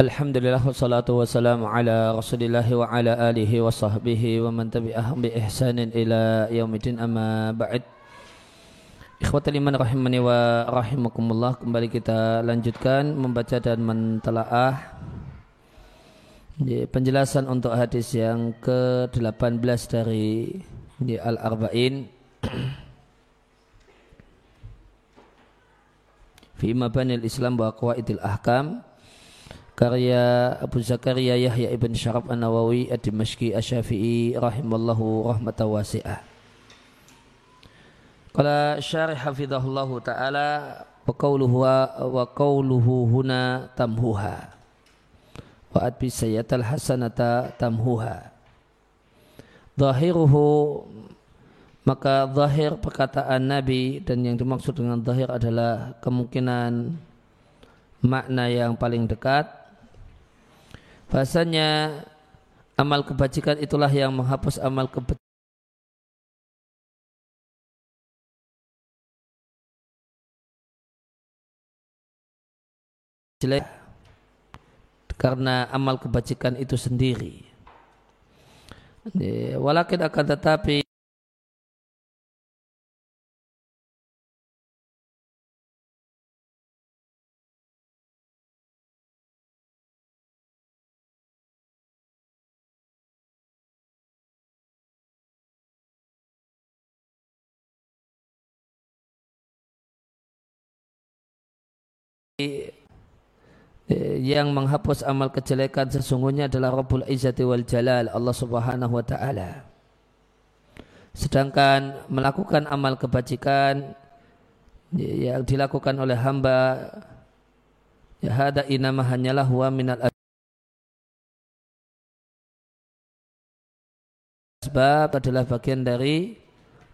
Alhamdulillah wassalatu wassalamu ala wa ala alihi wa sahbihi wa man tabi'ahum bi ihsanin ila yaumidin amma iman rahimani wa Kembali kita lanjutkan membaca dan mentelaah Penjelasan untuk hadis yang ke-18 dari Al-Arba'in. Fi mabanil Islam wa qawaidil ahkam karya Abu Zakaria Yahya ibn Syarab An-Nawawi Ad-Dimashqi Asy-Syafi'i rahimallahu rahmatan wasi'ah. Qala syarih hafizahullahu taala wa qawluhu wa qawluhu huna tamhuha wa adbi sayyatal hasanata tamhuha. Zahiruhu maka zahir perkataan Nabi dan yang dimaksud dengan zahir adalah kemungkinan makna yang paling dekat Bahasanya amal kebajikan itulah yang menghapus amal kebajikan. karena amal kebajikan itu sendiri. Walakin akan tetapi yang menghapus amal kejelekan sesungguhnya adalah Rabbul Izzati wal Jalal Allah Subhanahu wa taala. Sedangkan melakukan amal kebajikan yang dilakukan oleh hamba ya hada inama hanyalah huwa minal sebab adalah bagian dari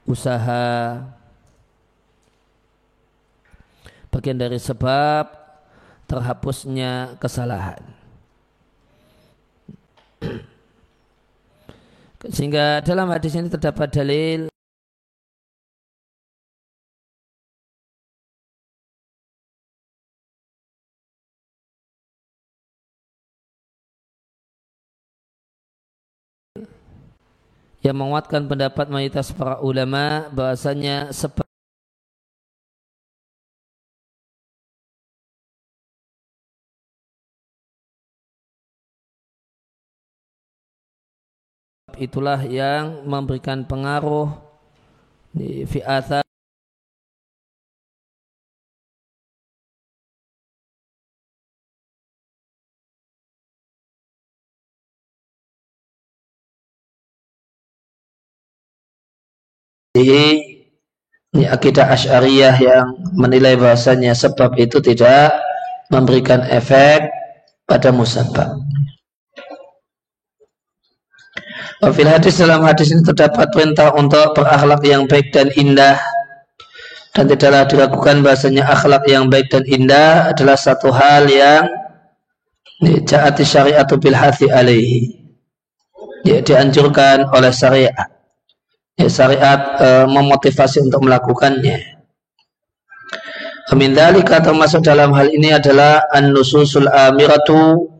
usaha bagian dari sebab terhapusnya kesalahan. Sehingga dalam hadis ini terdapat dalil yang menguatkan pendapat mayoritas para ulama bahasanya sebab itulah yang memberikan pengaruh di fi'atha ini akidah asyariyah yang menilai bahasanya sebab itu tidak memberikan efek pada musabab. Wafil hadis dalam hadis ini terdapat perintah untuk berakhlak yang baik dan indah. Dan tidaklah dilakukan bahasanya akhlak yang baik dan indah adalah satu hal yang jaati syariatu bil hathi alaihi. Ya, dianjurkan oleh syariat. Ya, syariat e, memotivasi untuk melakukannya. Amin dalika termasuk dalam hal ini adalah an-nususul amiratu.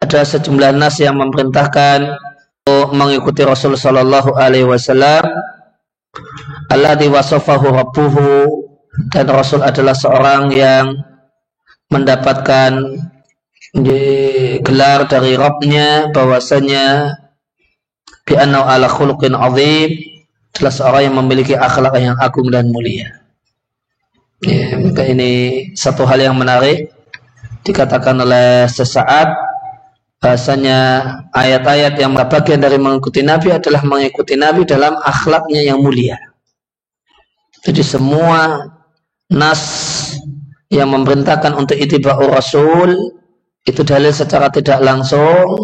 Ada sejumlah nas yang memerintahkan mengikuti Rasul Shallallahu Alaihi Wasallam Allah wasafahu rabbuhu dan Rasul adalah seorang yang mendapatkan gelar dari Rabbnya bahwasanya bi'anau ala khuluqin azim adalah seorang yang memiliki akhlak yang agung dan mulia. Ya, maka ini satu hal yang menarik dikatakan oleh sesaat bahasanya ayat-ayat yang bagian dari mengikuti Nabi adalah mengikuti Nabi dalam akhlaknya yang mulia. Jadi semua nas yang memerintahkan untuk itiba'ur rasul itu dalil secara tidak langsung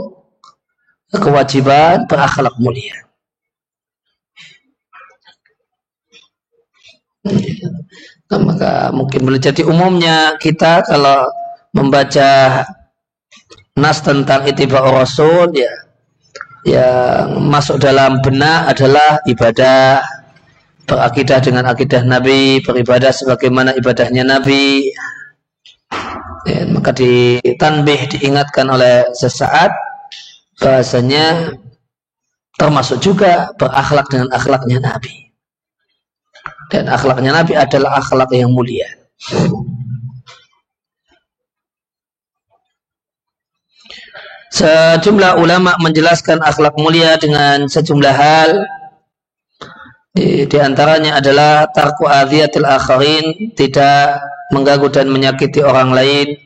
kewajiban berakhlak mulia. Nah, maka mungkin boleh jadi umumnya kita kalau membaca nas tentang itiba rasul ya. Yang masuk dalam benak adalah ibadah berakidah dengan akidah Nabi beribadah sebagaimana ibadahnya Nabi. Ya, maka ditanbih diingatkan oleh sesaat bahasanya termasuk juga berakhlak dengan akhlaknya Nabi. Dan akhlaknya Nabi adalah akhlak yang mulia Sejumlah ulama menjelaskan akhlak mulia dengan sejumlah hal. Di, di antaranya adalah tarku adhiyatil akharin, tidak mengganggu dan menyakiti orang lain.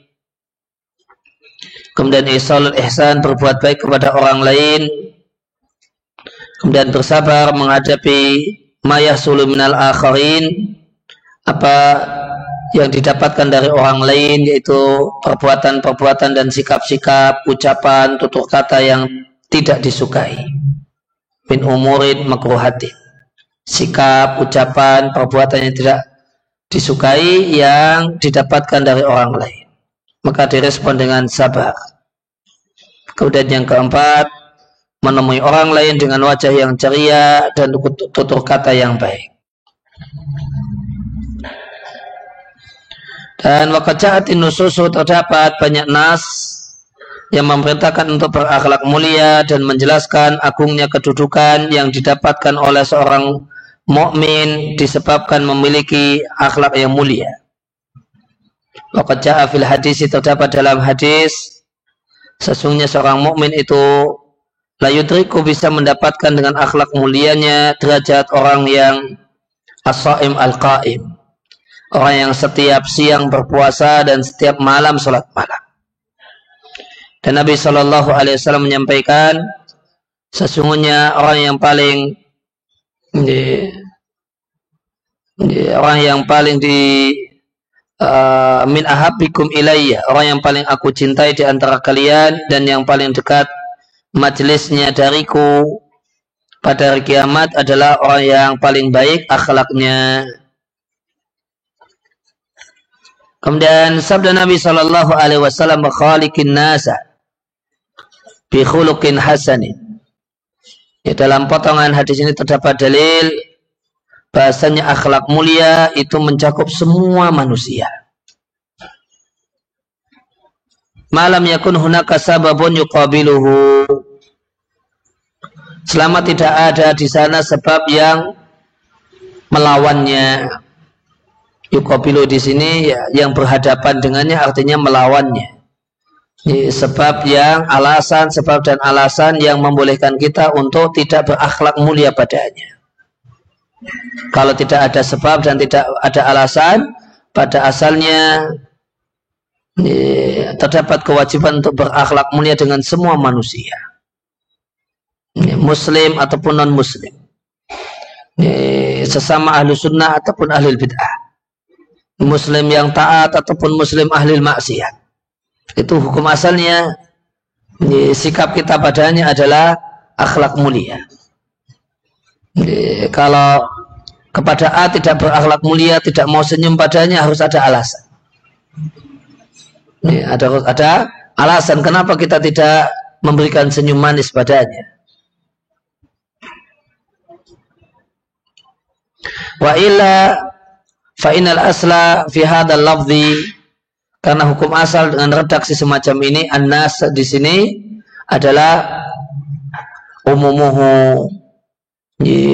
Kemudian isalul ihsan, berbuat baik kepada orang lain. Kemudian bersabar menghadapi mayah minal akharin, apa yang didapatkan dari orang lain yaitu perbuatan-perbuatan dan sikap-sikap, ucapan, tutur kata yang tidak disukai. Min umurin makruhatin. Sikap, ucapan, perbuatan yang tidak disukai yang didapatkan dari orang lain. Maka direspon dengan sabar. Kemudian yang keempat, menemui orang lain dengan wajah yang ceria dan tutur kata yang baik. Dan wakacatin nususu terdapat banyak nas yang memerintahkan untuk berakhlak mulia dan menjelaskan agungnya kedudukan yang didapatkan oleh seorang mukmin disebabkan memiliki akhlak yang mulia. Wakaca'a fil hadis terdapat dalam hadis sesungguhnya seorang mukmin itu layudriku bisa mendapatkan dengan akhlak mulianya derajat orang yang as-saim al-qaim orang yang setiap siang berpuasa dan setiap malam sholat malam. Dan Nabi Shallallahu Alaihi Wasallam menyampaikan sesungguhnya orang yang paling di, di, orang yang paling di uh, min ahabikum ilayya orang yang paling aku cintai di antara kalian dan yang paling dekat majelisnya dariku pada hari kiamat adalah orang yang paling baik akhlaknya Kemudian sabda Nabi Shallallahu Alaihi Wasallam khaliqin nasa bi khuluqin hasanin. Ya, dalam potongan hadis ini terdapat dalil bahasanya akhlak mulia itu mencakup semua manusia. Malam yakun hunaka sababun yuqabiluhu. Selama tidak ada di sana sebab yang melawannya yukobilu di sini ya, yang berhadapan dengannya artinya melawannya. Ini sebab yang alasan, sebab dan alasan yang membolehkan kita untuk tidak berakhlak mulia padanya. Kalau tidak ada sebab dan tidak ada alasan, pada asalnya ini, terdapat kewajiban untuk berakhlak mulia dengan semua manusia. Muslim ataupun non-muslim. Sesama ahlu sunnah ataupun ahli bid'ah muslim yang taat ataupun muslim ahli maksiat. Itu hukum asalnya sikap kita padanya adalah akhlak mulia. Kalau kepada A tidak berakhlak mulia, tidak mau senyum padanya harus ada alasan. Ada ada alasan kenapa kita tidak memberikan senyum manis padanya. Wa illa Fa'inal asla fi hadal lafzi karena hukum asal dengan redaksi semacam ini annas di sini adalah umumuhu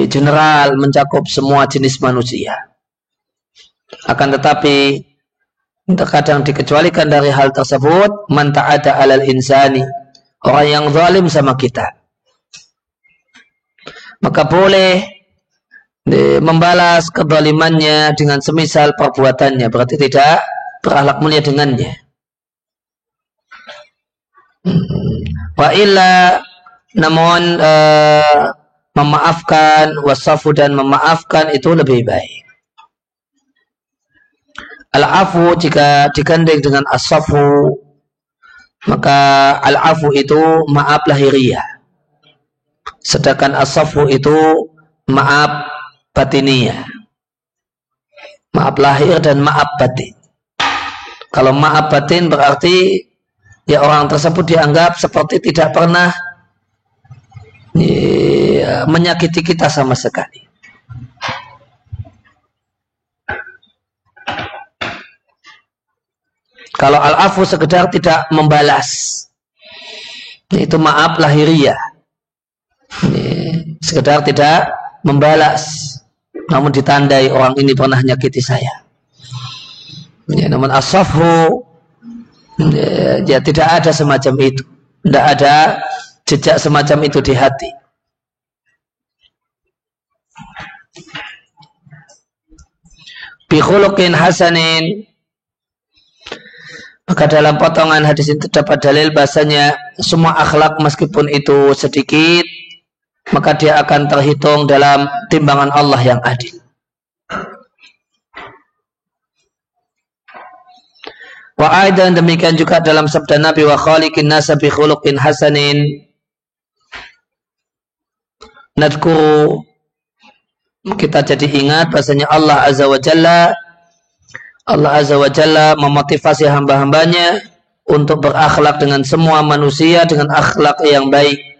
general mencakup semua jenis manusia. Akan tetapi terkadang dikecualikan dari hal tersebut man ta'ada alal insani orang yang zalim sama kita. Maka boleh membalas kezalimannya dengan semisal perbuatannya. Berarti tidak berakhlak mulia dengannya. Hmm. wa illa namun uh, memaafkan wasafu dan memaafkan itu lebih baik. Al-afu jika digandeng dengan asafu maka al-afu itu maaf lahiriah. Sedangkan asafu itu maaf batiniah. Maaf lahir dan maaf batin. Kalau maaf batin berarti ya orang tersebut dianggap seperti tidak pernah ya, menyakiti kita sama sekali. Kalau al-afu sekedar tidak membalas. Itu maaf lahiriah. Sekedar tidak membalas. Namun ditandai orang ini pernah nyakiti saya. Ya, namun asafu ya, tidak ada semacam itu. Tidak ada jejak semacam itu di hati. Bihulukin hasanin maka dalam potongan hadis itu terdapat dalil bahasanya semua akhlak meskipun itu sedikit maka dia akan terhitung dalam timbangan Allah yang adil. Wa aidan demikian juga dalam sabda Nabi wa khaliqin nasa bi khuluqin hasanin. Nadkuru kita jadi ingat bahasanya Allah Azza wa Jalla. Allah Azza wa Jalla memotivasi hamba-hambanya untuk berakhlak dengan semua manusia dengan akhlak yang baik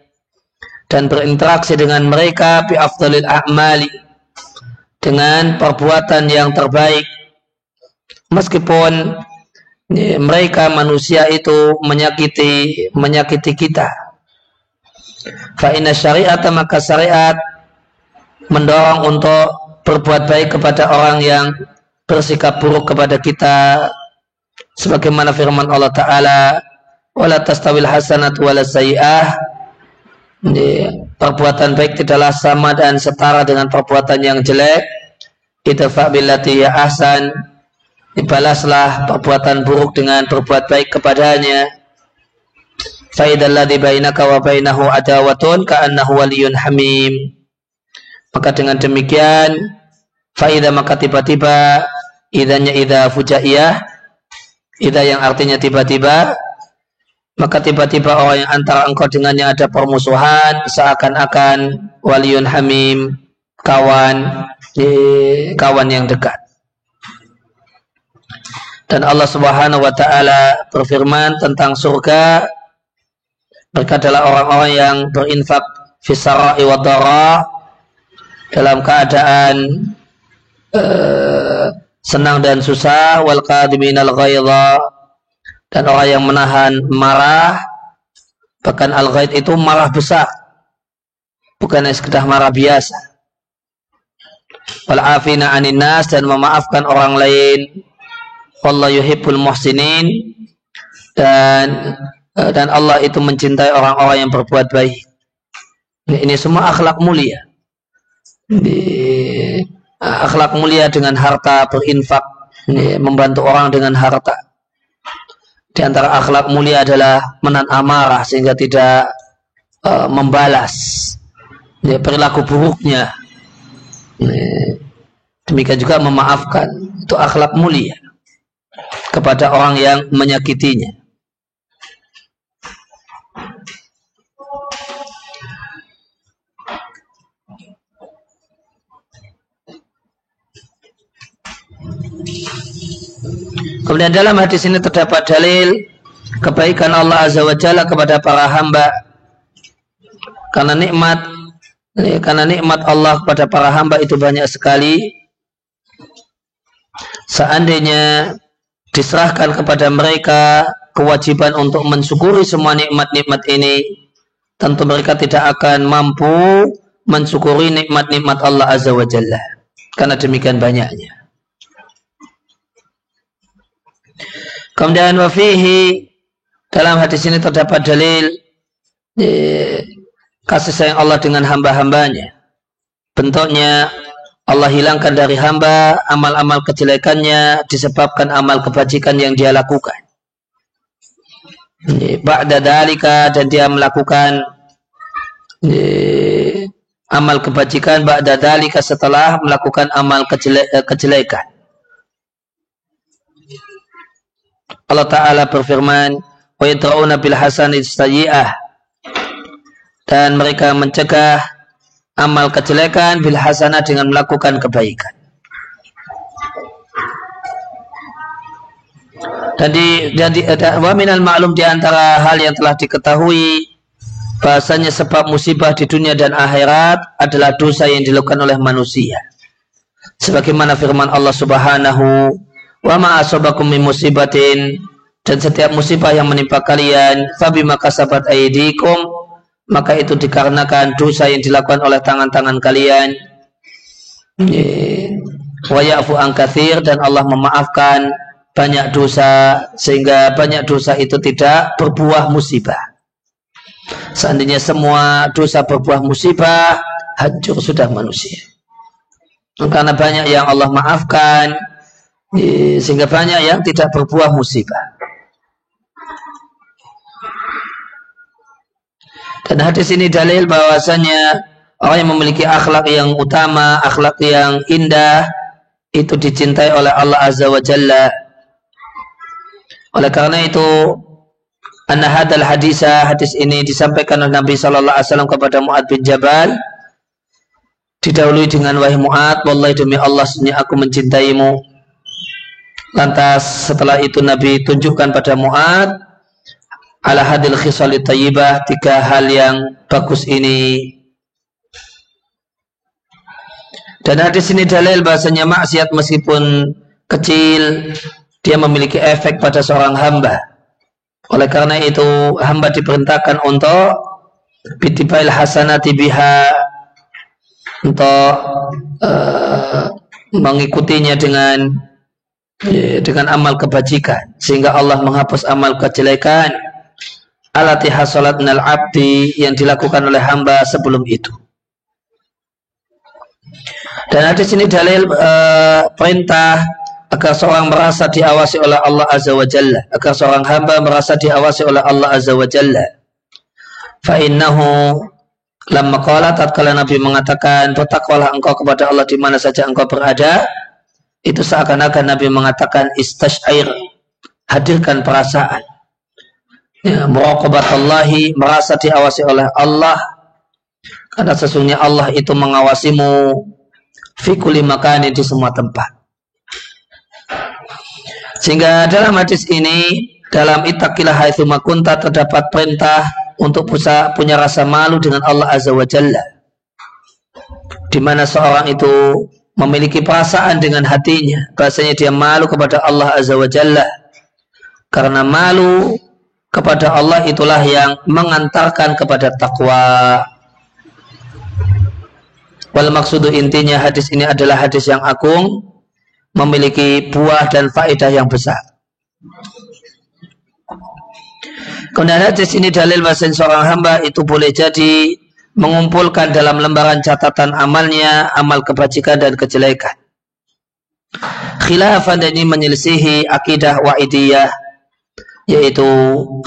dan berinteraksi dengan mereka bi afdalil a'mali dengan perbuatan yang terbaik. Meskipun mereka manusia itu menyakiti menyakiti kita. Fa inna syariat maka syariat mendorong untuk berbuat baik kepada orang yang bersikap buruk kepada kita sebagaimana firman Allah taala wala tastawil hasanat wala sayi'ah perbuatan baik tidaklah sama dan setara dengan perbuatan yang jelek. Idfa billati ya ahsan. Dibalaslah perbuatan buruk dengan berbuat baik kepadanya. Faidal ladzi bainaka wa bainahu adawatun ka'annahu waliyun hamim. Maka dengan demikian faida maka tiba-tiba idanya ida fujaiyah ida yang artinya tiba-tiba maka tiba-tiba orang yang antara engkau dengannya ada permusuhan seakan-akan waliun hamim kawan kawan yang dekat. Dan Allah Subhanahu wa taala berfirman tentang surga mereka adalah orang-orang yang berinfak fisara'i wa dalam keadaan uh, senang dan susah wal qadiminal ghaidha dan orang yang menahan marah bahkan al ghaid itu marah besar. Bukan sekedar marah biasa. Wal afina anin nas dan memaafkan orang lain. Allah yuhibbul muhsinin. Dan eh, dan Allah itu mencintai orang-orang yang berbuat baik. Ini semua akhlak mulia. Di akhlak mulia dengan harta berinfak. Membantu orang dengan harta di antara akhlak mulia adalah menan amarah sehingga tidak uh, membalas ini, perilaku buruknya. Ini, demikian juga memaafkan. Itu akhlak mulia kepada orang yang menyakitinya Kemudian dalam hadis ini terdapat dalil kebaikan Allah Azza wa Jalla kepada para hamba. Karena nikmat karena nikmat Allah kepada para hamba itu banyak sekali. Seandainya diserahkan kepada mereka kewajiban untuk mensyukuri semua nikmat-nikmat ini tentu mereka tidak akan mampu mensyukuri nikmat-nikmat Allah Azza wa Jalla. Karena demikian banyaknya Kemudian wafihi dalam hadis ini terdapat dalil eh, kasih sayang Allah dengan hamba-hambanya. Bentuknya Allah hilangkan dari hamba amal-amal kejelekannya disebabkan amal kebajikan yang dia lakukan. Ba'da dalika dan dia melakukan eh, amal kebajikan ba'da dalika setelah melakukan amal kejelekan. Allah Ta'ala berfirman, wa yadra'una bil. Dan mereka mencegah amal kejelekan bil hasanah dengan melakukan kebaikan. Dan di, dan wa minal ma'lum di antara hal yang telah diketahui bahasanya sebab musibah di dunia dan akhirat adalah dosa yang dilakukan oleh manusia. Sebagaimana firman Allah Subhanahu wa ma asabakum min musibatin. Dan setiap musibah yang menimpa kalian fabi maka sabat aidikum. Maka itu dikarenakan dosa yang dilakukan oleh tangan-tangan kalian. Wa ya'fu an dan Allah memaafkan banyak dosa sehingga banyak dosa itu tidak berbuah musibah. Seandainya semua dosa berbuah musibah hancur sudah manusia. Karena banyak yang Allah maafkan sehingga banyak yang tidak berbuah musibah. Dan hadis ini dalil bahwasanya orang yang memiliki akhlak yang utama, akhlak yang indah itu dicintai oleh Allah Azza wa Jalla. Oleh karena itu anna hadal hadisa hadis ini disampaikan oleh Nabi sallallahu alaihi wasallam kepada Muad bin Jabal. Didahului dengan wahai Muad wallahi demi Allah sesungguhnya aku mencintaimu lantas setelah itu Nabi tunjukkan pada Muad ala hadil khisali tayyibah tiga hal yang bagus ini. Dan hadis ini dalil bahasanya maksiat meskipun kecil dia memiliki efek pada seorang hamba. Oleh karena itu hamba diperintahkan untuk bitibail hasanati biha untuk uh, mengikutinya dengan dengan amal kebajikan sehingga Allah menghapus amal kejelekan alatiha salat nal abdi yang dilakukan oleh hamba sebelum itu. Dan ada sini dalil uh, perintah agar seorang merasa diawasi oleh Allah Azza wa Jalla, agar seorang hamba merasa diawasi oleh Allah Azza wa Jalla. Fa innahu lamma qala tatkala Nabi mengatakan bertakwalah engkau kepada Allah di mana saja engkau berada, itu seakan-akan Nabi mengatakan istasyair, hadirkan perasaan. Ya, muraqabatallahi merasa diawasi oleh Allah. Karena sesungguhnya Allah itu mengawasimu fi kulli makani di semua tempat. Sehingga dalam hadis ini dalam itakilah haitsu makunta terdapat perintah untuk bisa punya rasa malu dengan Allah Azza wa Jalla. Di mana seorang itu memiliki perasaan dengan hatinya bahasanya dia malu kepada Allah Azza wa Jalla karena malu kepada Allah itulah yang mengantarkan kepada takwa. Wal maksudu intinya hadis ini adalah hadis yang agung, memiliki buah dan faedah yang besar. Kemudian hadis ini dalil bahasa seorang hamba itu boleh jadi mengumpulkan dalam lembaran catatan amalnya, amal kebajikan dan kejelekan. Khilafan dan ini menyelisihi akidah wa'idiyah yaitu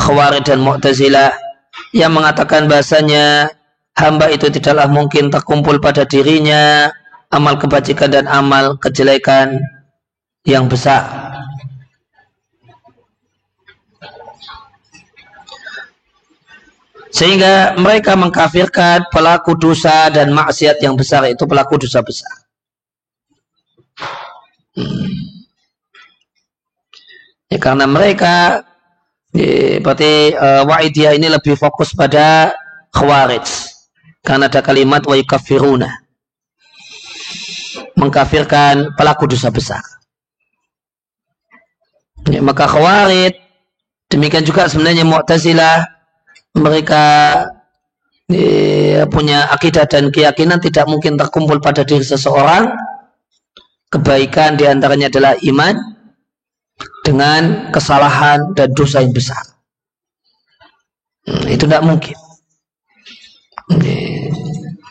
Khawarij dan Mu'tazilah yang mengatakan bahasanya hamba itu tidaklah mungkin terkumpul pada dirinya amal kebajikan dan amal kejelekan yang besar. Sehingga mereka mengkafirkan pelaku dosa dan maksiat yang besar itu pelaku dosa besar. Hmm. Ya, karena mereka berarti uh, wa'idiyah ini lebih fokus pada khawarij. Karena ada kalimat wa yukafiruna. Mengkafirkan pelaku dosa besar. Ya, maka khawarij demikian juga sebenarnya Mu'tazilah mereka ya, punya akidah dan keyakinan tidak mungkin terkumpul pada diri seseorang kebaikan di antaranya adalah iman dengan kesalahan dan dosa yang besar. Hmm, itu tidak mungkin.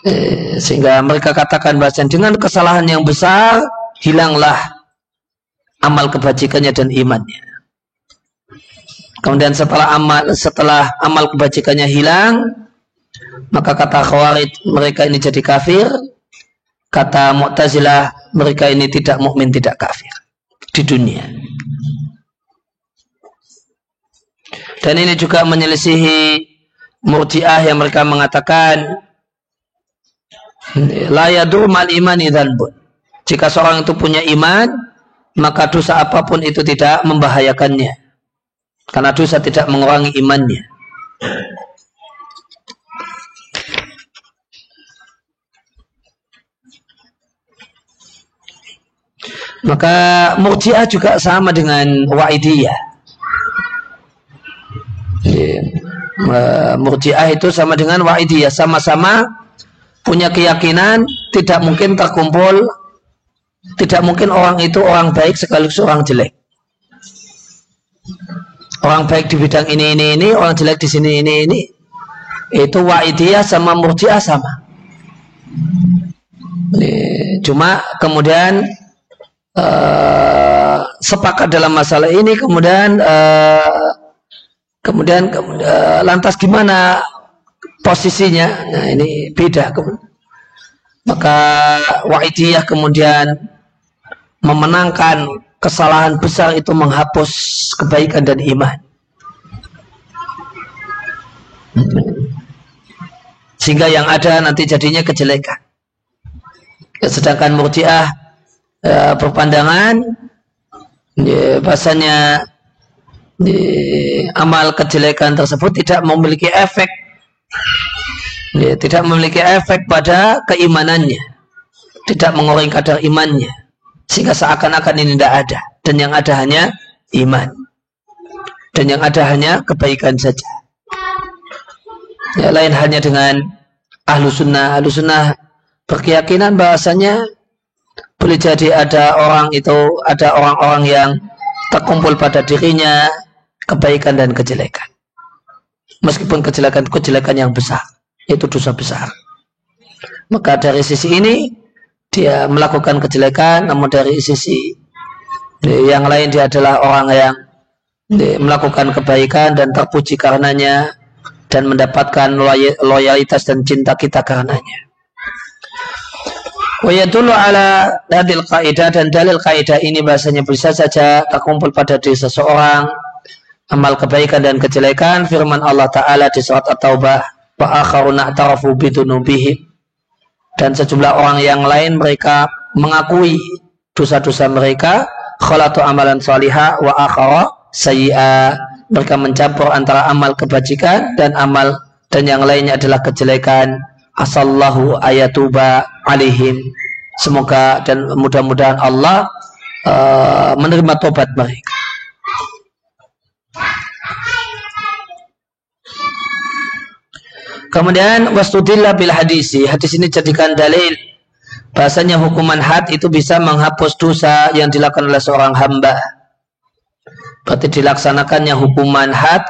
Eh, sehingga mereka katakan bahasa dengan kesalahan yang besar hilanglah amal kebajikannya dan imannya. Kemudian setelah amal setelah amal kebajikannya hilang, maka kata Khawarij mereka ini jadi kafir. Kata Mu'tazilah mereka ini tidak mukmin tidak kafir di dunia. Dan ini juga menyelisihi murjiah yang mereka mengatakan la yadur mal imani dhanbun. Jika seorang itu punya iman, maka dosa apa pun itu tidak membahayakannya. Karena dosa tidak mengurangi imannya. Maka murjiah juga sama dengan wa'idiyah. Murji'ah itu sama dengan Wa'idiyah. Sama-sama punya keyakinan tidak mungkin terkumpul tidak mungkin orang itu orang baik sekaligus orang jelek orang baik di bidang ini ini ini orang jelek di sini ini ini. Itu wa'idiyah sama murji'ah sama. Cuma kemudian uh, sepakat dalam masalah ini kemudian uh, kemudian uh, lantas gimana posisinya? Nah ini beda maka wa'idiyah kemudian memenangkan kesalahan besar itu menghapus kebaikan dan iman. Sehingga yang ada nanti jadinya kejelekan. Sedangkan murjiah e, berpandangan ya, bahasanya ya, amal kejelekan tersebut tidak memiliki efek. Ya, tidak memiliki efek pada keimanannya. Tidak mengurangi kadar imannya sehingga seakan-akan ini tidak ada. Dan yang ada hanya iman. Dan yang ada hanya kebaikan saja. Ya, lain hanya dengan ahlu sunnah. Ahlu sunnah berkeyakinan bahasanya boleh jadi ada orang itu ada orang-orang yang terkumpul pada dirinya kebaikan dan kejelekan. Meskipun kejelekan kejelekan yang besar. Itu dosa besar. Maka dari sisi ini dia melakukan kejelekan namun dari sisi yang lain dia adalah orang yang melakukan kebaikan dan terpuji karenanya dan mendapatkan loyalitas dan cinta kita karenanya. Wayadulu ala dalil kaidah dan dalil kaidah ini bahasanya bisa saja terkumpul pada diri seseorang amal kebaikan dan kejelekan firman Allah Ta'ala di surat At-Taubah wa akharuna tarafu bidunubihim dan sejumlah orang yang lain mereka mengakui dosa-dosa mereka. Khalatu amalan salihah wa akhara sayyi'a. Mereka mencampur antara amal kebajikan dan amal dan yang lainnya adalah kejelekan. Asallahu ayatuba alihim semoga dan mudah-mudahan Allah uh, menerima tobat mereka Kemudian wastudillah bil hadisi. Hadis ini jadikan dalil bahasanya hukuman had itu bisa menghapus dosa yang dilakukan oleh seorang hamba. Berarti dilaksanakannya hukuman had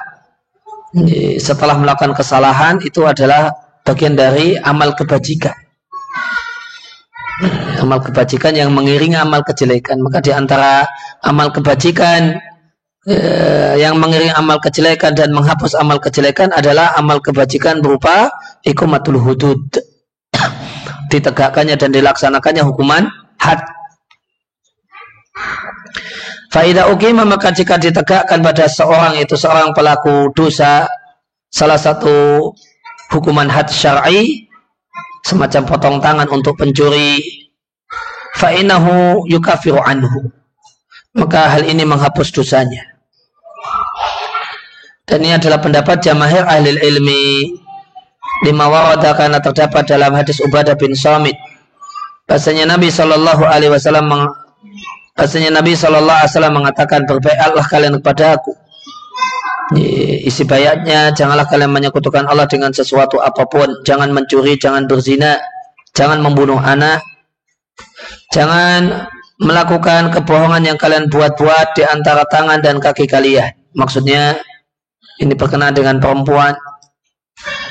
setelah melakukan kesalahan itu adalah bagian dari amal kebajikan. Amal kebajikan yang mengiringi amal kejelekan. Maka di antara amal kebajikan eh, yang mengiringi amal kejelekan dan menghapus amal kejelekan adalah amal kebajikan berupa ikumatul hudud. Ditegakkannya dan dilaksanakannya hukuman had. Faidah ukimah maka jika ditegakkan pada seorang itu seorang pelaku dosa salah satu hukuman had syar'i semacam potong tangan untuk pencuri fa'inahu yukafiru anhu. Maka hal ini menghapus dosanya dan ini adalah pendapat jamahir ahli ilmi lima warada karena terdapat dalam hadis Ubadah bin Samit bahasanya Nabi Shallallahu Alaihi Wasallam Bahasanya Nabi Shallallahu Alaihi Wasallam mengatakan berbaiklah kalian kepada aku. Isi bayatnya janganlah kalian menyekutukan Allah dengan sesuatu apa pun. Jangan mencuri, jangan berzina, jangan membunuh anak, jangan melakukan kebohongan yang kalian buat-buat di antara tangan dan kaki kalian. Maksudnya ini berkenaan dengan perempuan.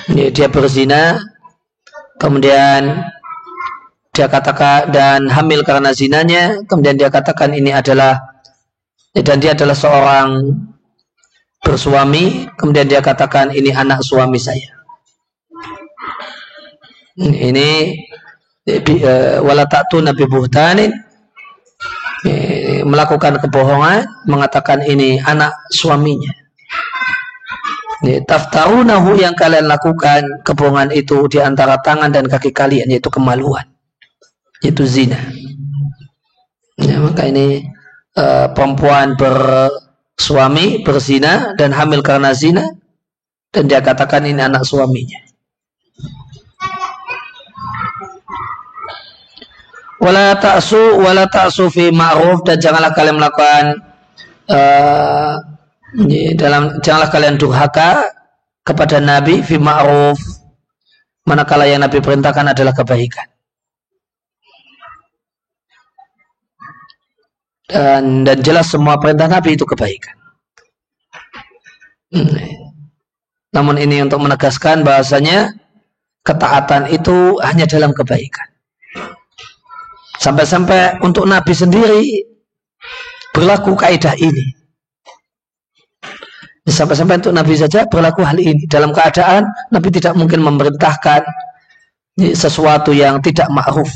Dia berzina, kemudian dia katakan dan hamil karena zinanya. Kemudian dia katakan ini adalah dan dia adalah seorang bersuami. Kemudian dia katakan ini anak suami saya. Ini eh, wala ta'tu nabi buhtanin. Eh, melakukan kebohongan mengatakan ini anak suaminya taftarunahu yang kalian lakukan kebohongan itu di antara tangan dan kaki kalian yaitu kemaluan itu zina. Ya, maka ini uh, perempuan bersuami berzina dan hamil karena zina dan dia katakan ini anak suaminya. Wala ta'su wala ta'su fi ma'ruf dan janganlah kalian melakukan uh, dalam janganlah kalian durhaka kepada Nabi fi ma'ruf manakala yang Nabi perintahkan adalah kebaikan. Dan, dan jelas semua perintah Nabi itu kebaikan. Hmm. Namun ini untuk menegaskan bahasanya ketaatan itu hanya dalam kebaikan. Sampai-sampai untuk Nabi sendiri berlaku kaidah ini. Sampai-sampai untuk Nabi saja berlaku hal ini. Dalam keadaan Nabi tidak mungkin memerintahkan sesuatu yang tidak ma'ruf.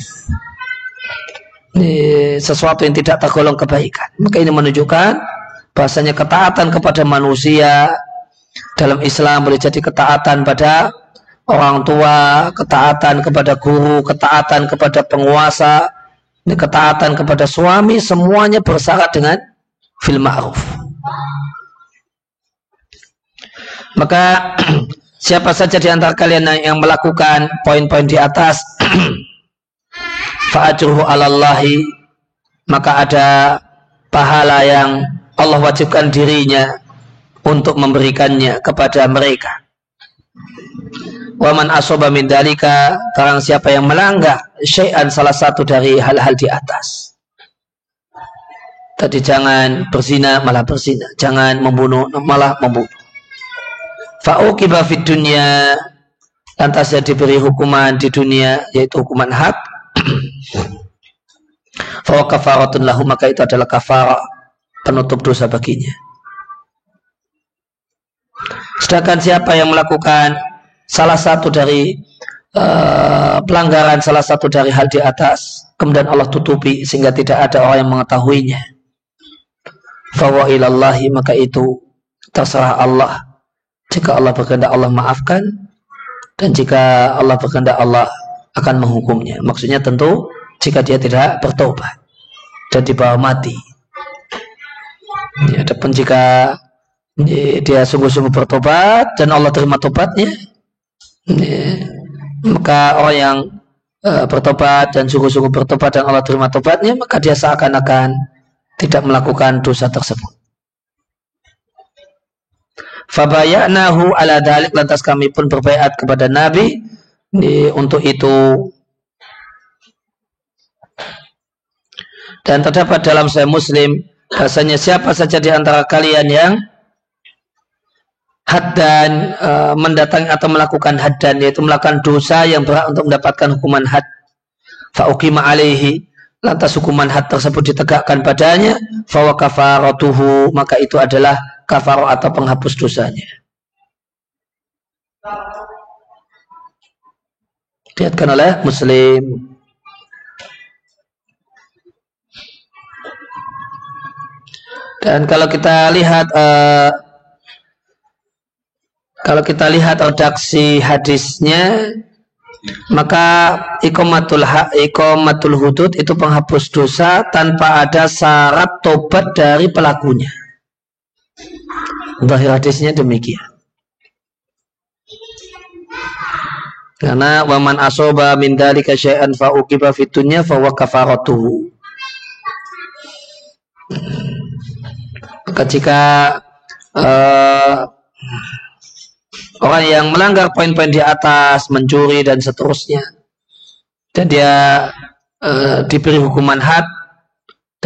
Sesuatu yang tidak tergolong kebaikan. Maka ini menunjukkan bahasanya ketaatan kepada manusia dalam Islam boleh jadi ketaatan pada orang tua, ketaatan kepada guru, ketaatan kepada penguasa, ketaatan kepada suami, semuanya bersyarat dengan fil ma'ruf. Maka siapa saja di antara kalian yang melakukan poin-poin di atas fa'ajruhu alallahi maka ada pahala yang Allah wajibkan dirinya untuk memberikannya kepada mereka. Waman asoba min dalika barang siapa yang melanggar syai'an salah satu dari hal-hal di atas. Tadi jangan berzina malah berzina, jangan membunuh malah membunuh. Fa'uqiba fid dunya. Lantas dia diberi hukuman di dunia yaitu hukuman had. Fa kafaratun lahu maka itu adalah kafarah penutup dosa baginya. Sedangkan siapa yang melakukan salah satu dari uh, pelanggaran salah satu dari hal di atas kemudian Allah tutupi sehingga tidak ada orang yang mengetahuinya. Fa ilallahi maka itu terserah Allah jika Allah berkehendak Allah maafkan dan jika Allah berkehendak Allah akan menghukumnya. Maksudnya tentu jika dia tidak bertobat dan dibawa mati. Ya, adapun jika dia sungguh-sungguh bertobat dan Allah terima tobatnya, ya, maka orang yang uh, bertobat dan sungguh-sungguh bertobat dan Allah terima tobatnya, maka dia seakan-akan tidak melakukan dosa tersebut. Fabayanahu ala dalik lantas kami pun berbaiat kepada Nabi di, untuk itu. Dan terdapat dalam saya Muslim bahasanya siapa saja di antara kalian yang haddan e, mendatangi atau melakukan haddan yaitu melakukan dosa yang berhak untuk mendapatkan hukuman had fa'ukima alaihi lantas hukuman had tersebut ditegakkan padanya fawa kafaratuhu maka itu adalah kafaro atau penghapus dosanya. Dilihatkan oleh Muslim. Dan kalau kita lihat uh, kalau kita lihat redaksi hadisnya maka ikomatul hak ikomatul hudud itu penghapus dosa tanpa ada syarat tobat dari pelakunya. Zahir hadisnya demikian. Karena waman asoba min dalika syai'an fa uqiba fid dunya fa wa kafaratuhu. Maka jika uh, orang yang melanggar poin-poin di atas, mencuri dan seterusnya, dan dia uh, diberi hukuman had,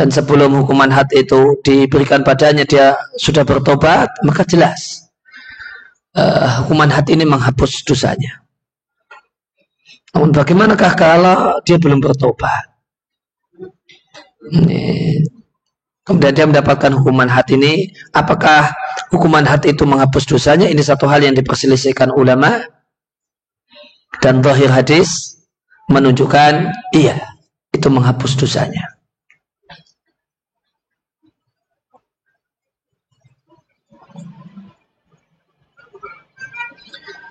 dan sebelum hukuman had itu diberikan padanya dia sudah bertobat maka jelas uh, hukuman had ini menghapus dosanya. Namun bagaimanakah kalau dia belum bertobat? Ini. kemudian dia mendapatkan hukuman had ini apakah hukuman had itu menghapus dosanya? Ini satu hal yang diperselisihkan ulama. Dan zahir hadis menunjukkan iya itu menghapus dosanya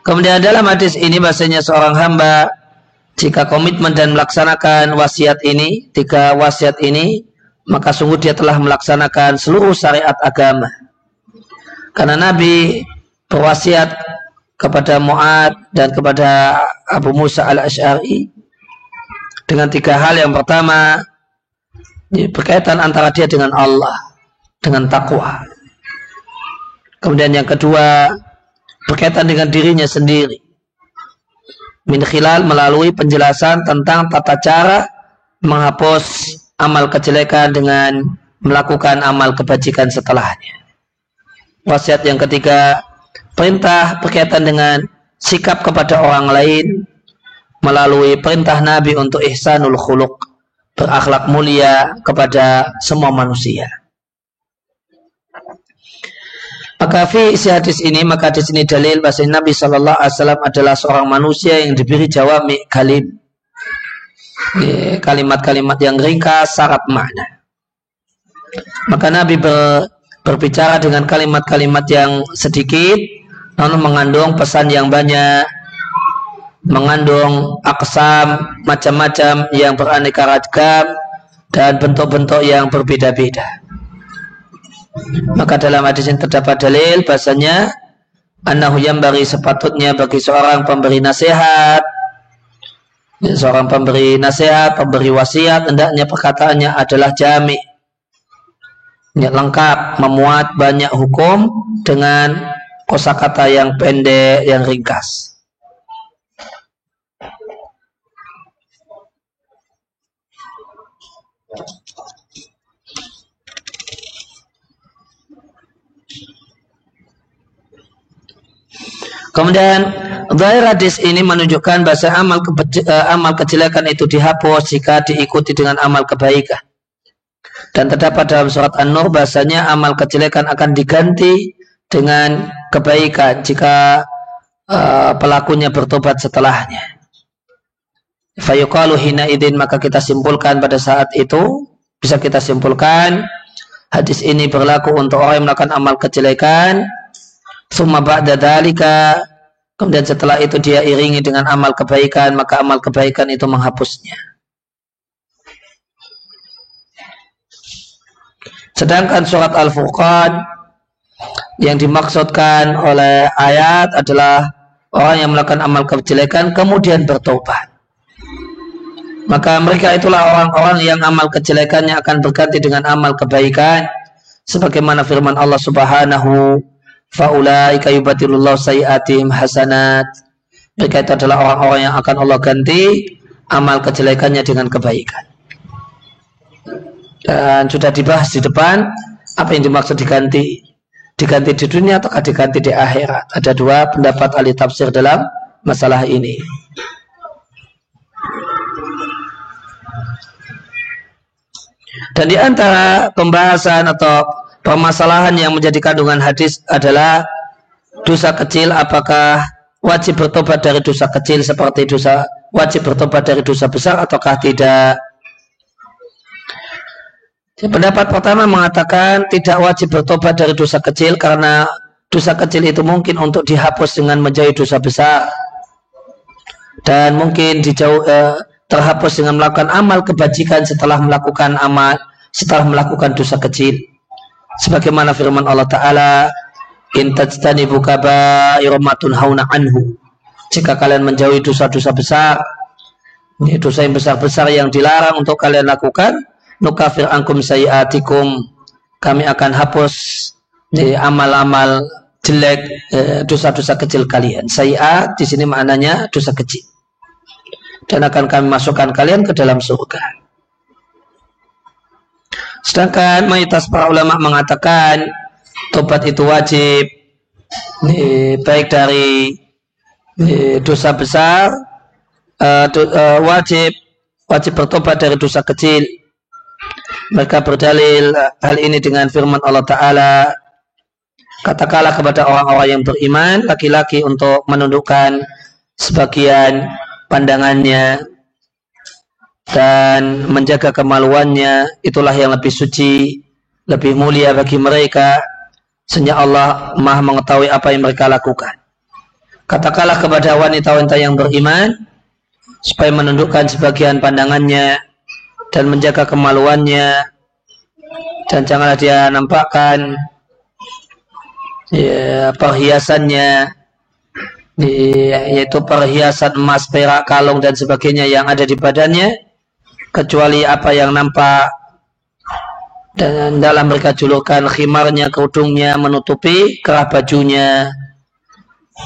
Kemudian dalam hadis ini bahasanya seorang hamba jika komitmen dan melaksanakan wasiat ini, tiga wasiat ini, maka sungguh dia telah melaksanakan seluruh syariat agama. Karena Nabi berwasiat kepada Mu'ad dan kepada Abu Musa al-Ash'ari dengan tiga hal. Yang pertama, berkaitan antara dia dengan Allah, dengan takwa. Kemudian yang kedua berkaitan dengan dirinya sendiri. Min khilal melalui penjelasan tentang tata cara menghapus amal kejelekan dengan melakukan amal kebajikan setelahnya. Wasiat yang ketiga, perintah berkaitan dengan sikap kepada orang lain melalui perintah Nabi untuk ihsanul khuluq, berakhlak mulia kepada semua manusia. Maka fi isi hadis ini, maka di sini dalil bahasa Nabi Shallallahu Alaihi Wasallam adalah seorang manusia yang diberi jawab kalim. Kalimat-kalimat yang ringkas, syarat makna. Maka Nabi ber, berbicara dengan kalimat-kalimat yang sedikit, namun mengandung pesan yang banyak, mengandung aksam macam-macam yang beraneka ragam dan bentuk-bentuk yang berbeda-beda. Maka dalam hadis ini terdapat dalil bahasanya annahu bagi sepatutnya bagi seorang pemberi nasihat seorang pemberi nasihat, pemberi wasiat hendaknya perkataannya adalah jami lengkap, memuat banyak hukum dengan kosakata yang pendek, yang ringkas. Kemudian Zahir hadis ini menunjukkan bahasa amal ke, eh, amal kejelekan itu dihapus jika diikuti dengan amal kebaikan. Dan terdapat dalam surat An-Nur bahasanya amal kejelekan akan diganti dengan kebaikan jika uh, pelakunya bertobat setelahnya. Fayuqalu hina idin maka kita simpulkan pada saat itu bisa kita simpulkan hadis ini berlaku untuk orang yang melakukan amal kejelekan Summa ba'da dalika kemudian setelah itu dia iringi dengan amal kebaikan maka amal kebaikan itu menghapusnya. Sedangkan surat Al-Furqan yang dimaksudkan oleh ayat adalah orang yang melakukan amal kejelekan kemudian bertobat. Maka mereka itulah orang-orang yang amal kejelekannya akan berganti dengan amal kebaikan sebagaimana firman Allah Subhanahu faulaika yubatilullah sayiatim hasanat. Mereka itu adalah orang-orang yang akan Allah ganti amal kejelekannya dengan kebaikan. Dan sudah dibahas di depan apa yang dimaksud diganti? Diganti di dunia atau diganti di akhirat? Ada dua pendapat ahli tafsir dalam masalah ini. Dan di antara pembahasan atau permasalahan yang menjadi kandungan hadis adalah dosa kecil apakah wajib bertobat dari dosa kecil seperti dosa wajib bertobat dari dosa besar ataukah tidak? Pendapat pertama mengatakan tidak wajib bertobat dari dosa kecil karena dosa kecil itu mungkin untuk dihapus dengan menjauhi dosa besar. Dan mungkin dijauh eh, terhapus dengan melakukan amal kebajikan setelah melakukan amal setelah melakukan dosa kecil sebagaimana firman Allah taala in kaba'iramatun hauna anhu. Jika kalian menjauhi dosa-dosa besar dosa yang besar-besar yang dilarang untuk kalian lakukan nukafir angkum sayiatikum. Kami akan hapus amal-amal jelek eh, dosa-dosa kecil kalian. Sayiat di sini maknanya dosa kecil. Dan akan kami masukkan kalian ke dalam surga Sedangkan mayoritas para ulama mengatakan tobat itu wajib baik dari dosa besar uh, wajib wajib bertobat dari dosa kecil. Mereka berdalil hal ini dengan firman Allah Ta'ala Katakanlah kepada orang-orang yang beriman Laki-laki untuk menundukkan sebagian pandangannya dan menjaga kemaluannya itulah yang lebih suci lebih mulia bagi mereka sehingga Allah maha mengetahui apa yang mereka lakukan. Katakanlah kepada wanita-wanita yang beriman supaya menundukkan sebagian pandangannya dan menjaga kemaluannya dan janganlah dia nampakkan ya, perhiasannya yaitu perhiasan emas, perak, kalung dan sebagainya yang ada di badannya kecuali apa yang nampak dan dalam mereka julukan khimarnya kerudungnya menutupi kerah bajunya.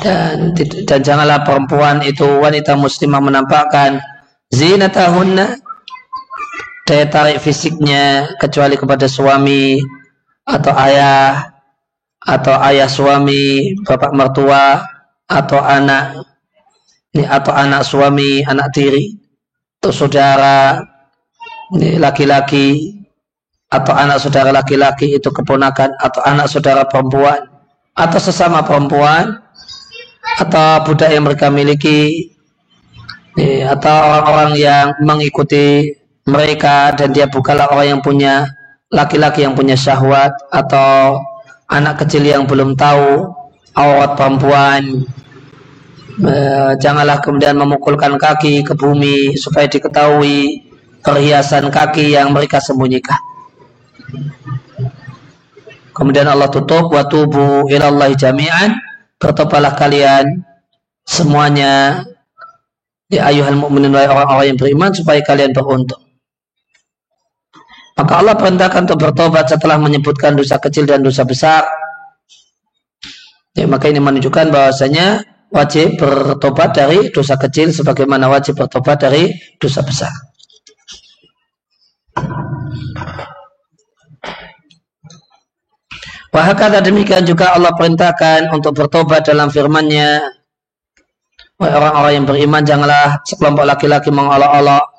Dan dan janganlah perempuan itu wanita muslimah menampakkan zinatahunna daya tarik fisiknya kecuali kepada suami atau ayah atau ayah suami bapak mertua atau anak atau anak suami anak tiri atau saudara laki-laki atau anak saudara laki-laki itu keponakan atau anak saudara perempuan atau sesama perempuan atau budak yang mereka miliki atau orang-orang yang mengikuti mereka dan dia bukanlah orang yang punya laki-laki yang punya syahwat atau anak kecil yang belum tahu awat perempuan. Janganlah kemudian memukulkan kaki ke bumi supaya diketahui perhiasan kaki yang mereka sembunyikan Kemudian Allah tutup wa tubu ilallahi jami'an bertobatlah kalian semuanya ya ayuhal mu'minin orang-orang yang beriman supaya kalian beruntung. Maka Allah perintahkan untuk bertobat setelah menyebutkan dosa kecil dan dosa besar. Ya, maka ini menunjukkan bahwasanya wajib bertobat dari dosa kecil sebagaimana wajib bertobat dari dosa besar. Wahakata demikian juga Allah perintahkan untuk bertobat dalam firman-Nya. Orang-orang yang beriman janganlah sekelompok laki-laki mengolok-olok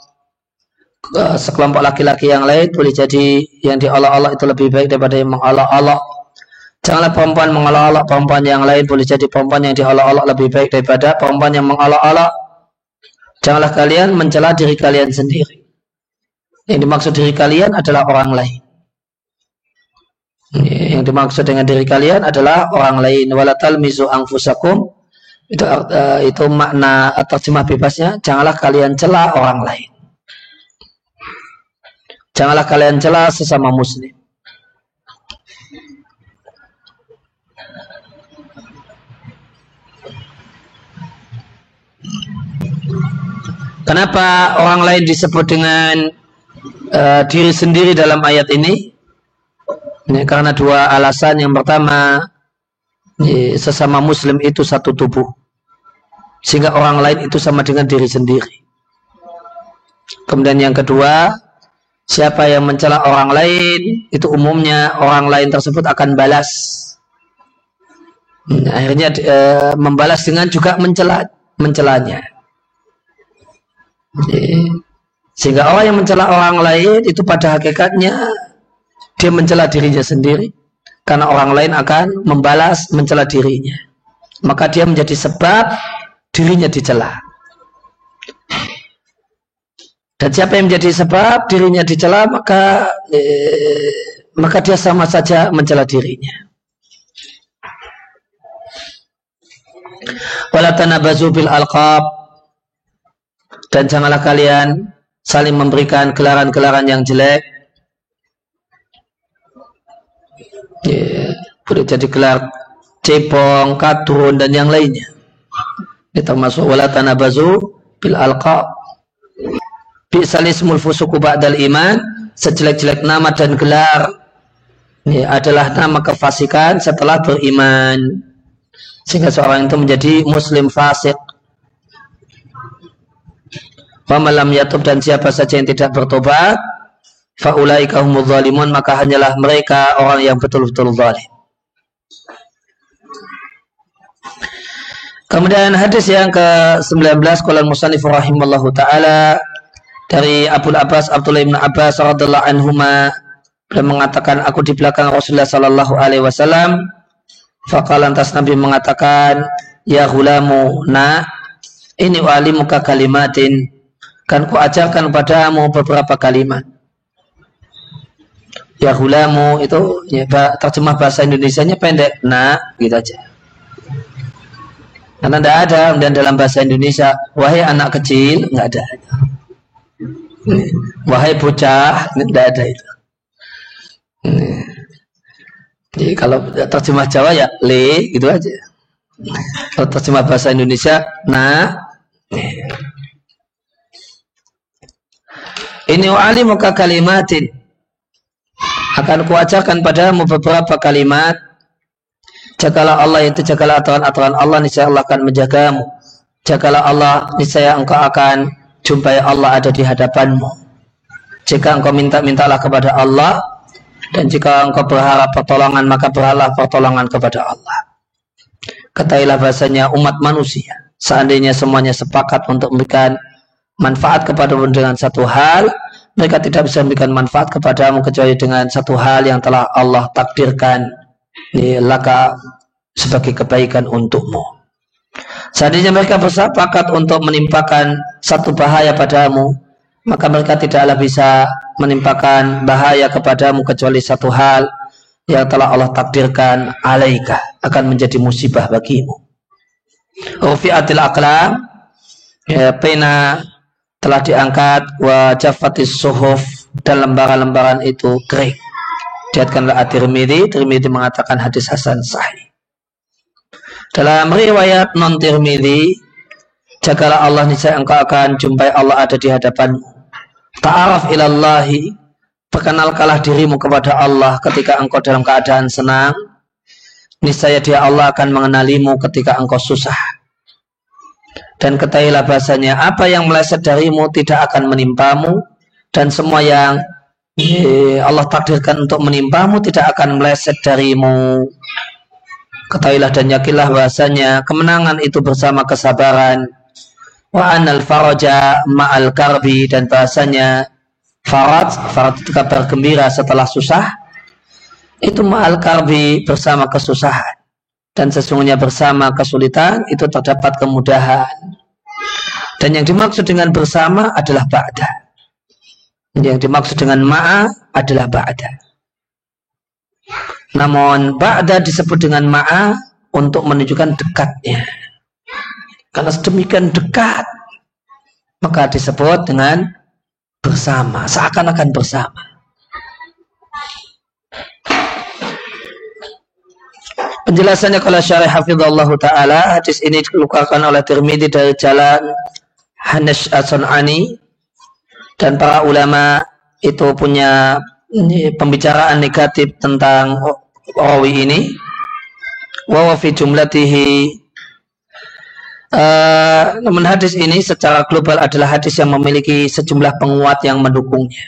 sekelompok laki-laki yang lain boleh jadi yang diolok-olok itu lebih baik daripada yang mengolok-olok. Janganlah perempuan mengolok-olok perempuan yang lain boleh jadi perempuan yang diolok-olok lebih baik daripada perempuan yang mengolok-olok. Janganlah kalian mencela diri kalian sendiri. Yang dimaksud diri kalian adalah orang lain. Yang dimaksud dengan diri kalian adalah orang lain. Walatal mizu angfusakum itu uh, itu makna atau terjemah bebasnya. Janganlah kalian cela orang lain. Janganlah kalian cela sesama muslim. Kenapa orang lain disebut dengan uh, diri sendiri dalam ayat ini? Ini karena dua alasan. Yang pertama, sesama muslim itu satu tubuh. Sehingga orang lain itu sama dengan diri sendiri. Kemudian yang kedua, siapa yang mencela orang lain, itu umumnya orang lain tersebut akan balas. Nah, akhirnya e, membalas dengan juga mencela mencelanya. Sehingga orang yang mencela orang lain itu pada hakikatnya dia mencela dirinya sendiri. Karena orang lain akan membalas mencela dirinya. Maka dia menjadi sebab dirinya dicela. Dan siapa yang menjadi sebab dirinya dicela maka eh, maka dia sama saja mencela dirinya. Wala tanabazu bil alqab. Dan janganlah kalian saling memberikan gelaran-gelaran yang jelek ya, boleh jadi gelar cepong, kadrun dan yang lainnya. Ini termasuk wala tanabazu bil alqa. Bi'salismul fusuku ba'dal iman, sejelek-jelek nama dan gelar ini adalah nama kefasikan setelah beriman. Sehingga seorang itu menjadi muslim fasik. Wa malam yatub dan siapa saja yang tidak bertobat, faulaika humudz zalimun maka hanyalah mereka orang yang betul-betul zalim. Kemudian hadis yang ke-19 qala musannif rahimallahu taala dari Abu Abbas Abdullah bin Abbas radhiyallahu anhuma beliau mengatakan aku di belakang Rasulullah sallallahu alaihi wasallam faqala lantas Nabi mengatakan ya hulamu na ini walimuka kalimatin kan ku ajarkan padamu beberapa kalimat. Ya hulamu itu ya, terjemah bahasa Indonesia-nya pendek. Nak gitu aja. Karena tidak ada dan dalam bahasa Indonesia wahai anak kecil nggak ada. Wahai bocah tidak ada itu. Jadi kalau terjemah Jawa ya le gitu aja. Kalau terjemah bahasa Indonesia nak ini wali muka kalimatin. Akan kuajarkan padamu beberapa kalimat. Jagalah Allah itu jagalah aturan-aturan Allah niscaya Allah akan menjagamu. Jagalah Allah niscaya engkau akan jumpai Allah ada di hadapanmu. Jika engkau minta-mintalah kepada Allah dan jika engkau berharap pertolongan maka berharap pertolongan kepada Allah. Ketahuilah bahasanya umat manusia. Seandainya semuanya sepakat untuk memberikan manfaat kepadamu dengan satu hal mereka tidak bisa memberikan manfaat kepadamu kecuali dengan satu hal yang telah Allah takdirkan laka sebagai kebaikan untukmu. Seandainya mereka bersepakat untuk menimpakan satu bahaya padamu, maka mereka tidaklah bisa menimpakan bahaya kepadamu kecuali satu hal yang telah Allah takdirkan alaika akan menjadi musibah bagimu. Rufi'atil aqlam ya, pena telah diangkat wa jafatis suhuf dan lembaran-lembaran itu kering. Diatkanlah At-Tirmidzi, Tirmidzi mengatakan hadis hasan sahih. Dalam riwayat non Tirmidzi, jagalah Allah niscaya engkau akan jumpai Allah ada di hadapanmu. Ta'araf ilallahi, perkenalkanlah dirimu kepada Allah ketika engkau dalam keadaan senang. Niscaya dia Allah akan mengenalimu ketika engkau susah dan ketahuilah bahasanya apa yang meleset darimu tidak akan menimpamu. Dan semua yang eh, Allah takdirkan untuk menimpamu tidak akan meleset darimu. Ketahuilah dan yakinlah bahasanya kemenangan itu bersama kesabaran. Wa anal faraja ma'al karbi dan bahasanya farad farad itu kabar gembira setelah susah. Itu ma'al karbi bersama kesusahan dan sesungguhnya bersama kesulitan itu terdapat kemudahan. Dan yang dimaksud dengan bersama adalah ba'da. Yang dimaksud dengan ma'a adalah ba'da. Namun ba'da disebut dengan ma'a untuk menunjukkan dekatnya. Karena sedemikian dekat, maka disebut dengan bersama, seakan-akan bersama. Penjelasannya kalau syarih hafizallah ta'ala hadis ini dikeluarkan oleh Tirmidzi dari jalan Hanash As-Sun'ani. Dan para ulama itu punya pembicaraan negatif tentang rawi ini. Wa fi jumlatihi. Uh, namun hadis ini secara global adalah hadis yang memiliki sejumlah penguat yang mendukungnya.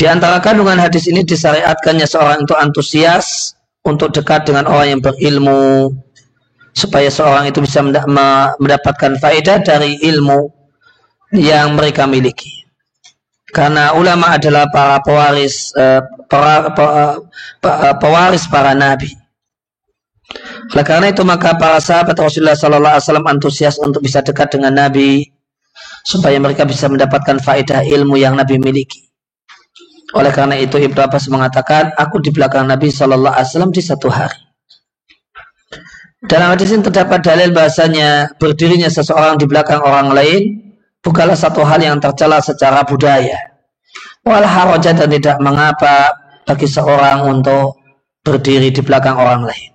Di antara kandungan hadis ini disyariatkannya seorang itu antusias untuk dekat dengan orang yang berilmu supaya seorang itu bisa mendapatkan faedah dari ilmu yang mereka miliki. Karena ulama adalah para pewaris eh, para, para, pewaris para nabi. Oleh karena itu maka para sahabat Rasulullah Sallallahu Alaihi Wasallam antusias untuk bisa dekat dengan Nabi supaya mereka bisa mendapatkan faedah ilmu yang Nabi miliki. Oleh karena itu Ibnu Abbas mengatakan, aku di belakang Nabi Shallallahu Alaihi Wasallam di satu hari. Dalam hadis ini terdapat dalil bahasanya berdirinya seseorang di belakang orang lain bukanlah satu hal yang tercela secara budaya. Walau harajat dan tidak mengapa bagi seorang untuk berdiri di belakang orang lain.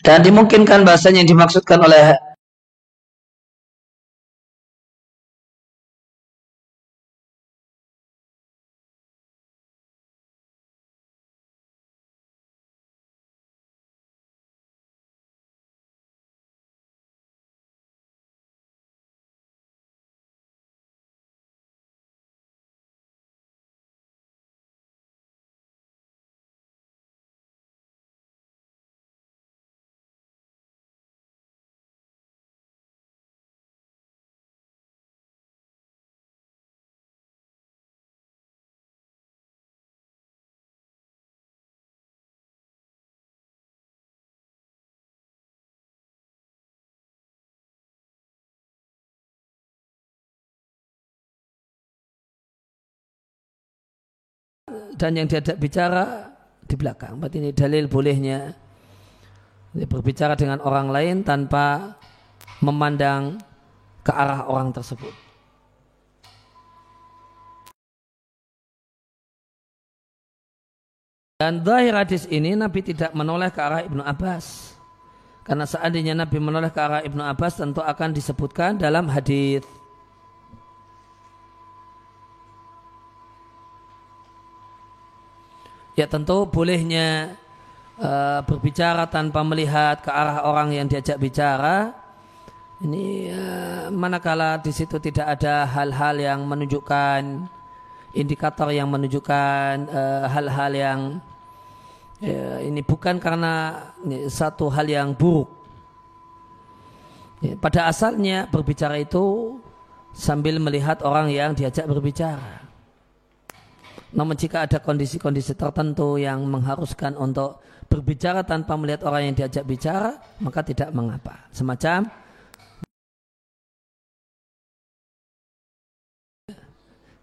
Dan dimungkinkan bahasanya yang dimaksudkan oleh dan yang diajak bicara di belakang. Berarti ini dalil bolehnya berbicara dengan orang lain tanpa memandang ke arah orang tersebut. Dan zahir hadis ini Nabi tidak menoleh ke arah Ibnu Abbas. Karena seandainya Nabi menoleh ke arah Ibnu Abbas tentu akan disebutkan dalam hadis ya tentu bolehnya uh, berbicara tanpa melihat ke arah orang yang diajak bicara ini uh, manakala di situ tidak ada hal-hal yang menunjukkan indikator yang menunjukkan eh, hal-hal uh, yang ya, ini bukan karena ini, satu hal yang buruk. Pada asalnya berbicara itu sambil melihat orang yang diajak berbicara. Namun jika ada kondisi-kondisi tertentu yang mengharuskan untuk berbicara tanpa melihat orang yang diajak bicara, maka tidak mengapa. Semacam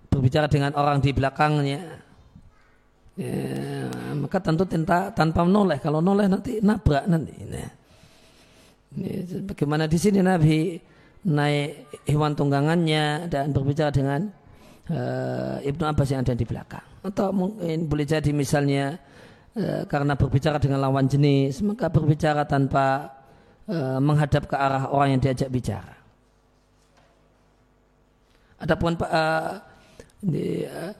berbicara dengan orang di belakangnya, ya, maka tentu tanpa, tanpa menoleh. Kalau noleh nanti nabrak nanti. Nah, ini, bagaimana di sini Nabi naik hewan tunggangannya dan berbicara dengan uh, Ibnu Abbas yang ada di belakang. Atau mungkin boleh jadi misalnya uh, karena berbicara dengan lawan jenis, maka berbicara tanpa uh, menghadap ke arah orang yang diajak bicara. Adapun uh, di, uh,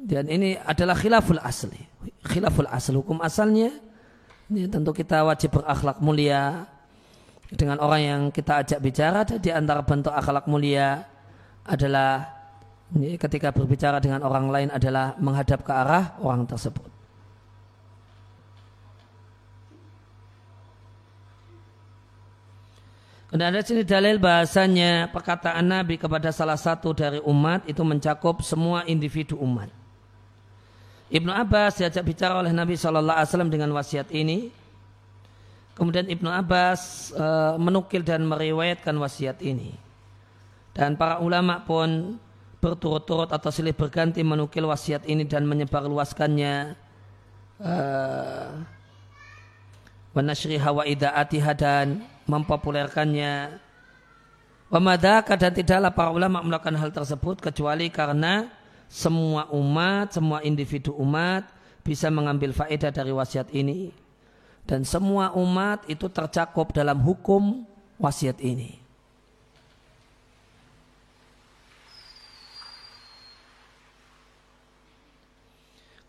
dan ini adalah khilaful asli. Khilaful asli hukum asalnya ini tentu kita wajib berakhlak mulia dengan orang yang kita ajak bicara di antara bentuk akhlak mulia adalah ini ketika berbicara dengan orang lain adalah menghadap ke arah orang tersebut. Kemudian ada sini dalil bahasanya perkataan Nabi kepada salah satu dari umat itu mencakup semua individu umat. Ibnu Abbas diajak bicara oleh Nabi SAW dengan wasiat ini. Kemudian Ibnu Abbas e, menukil dan meriwayatkan wasiat ini. Dan para ulama pun berturut-turut atau silih berganti menukil wasiat ini dan menyebarluaskannya. Uh, wanashri hawa idaatiha dan mempopulerkannya. Wamadaka dan tidaklah para ulama melakukan hal tersebut kecuali karena semua umat, semua individu umat bisa mengambil faedah dari wasiat ini. Dan semua umat itu tercakup dalam hukum wasiat ini.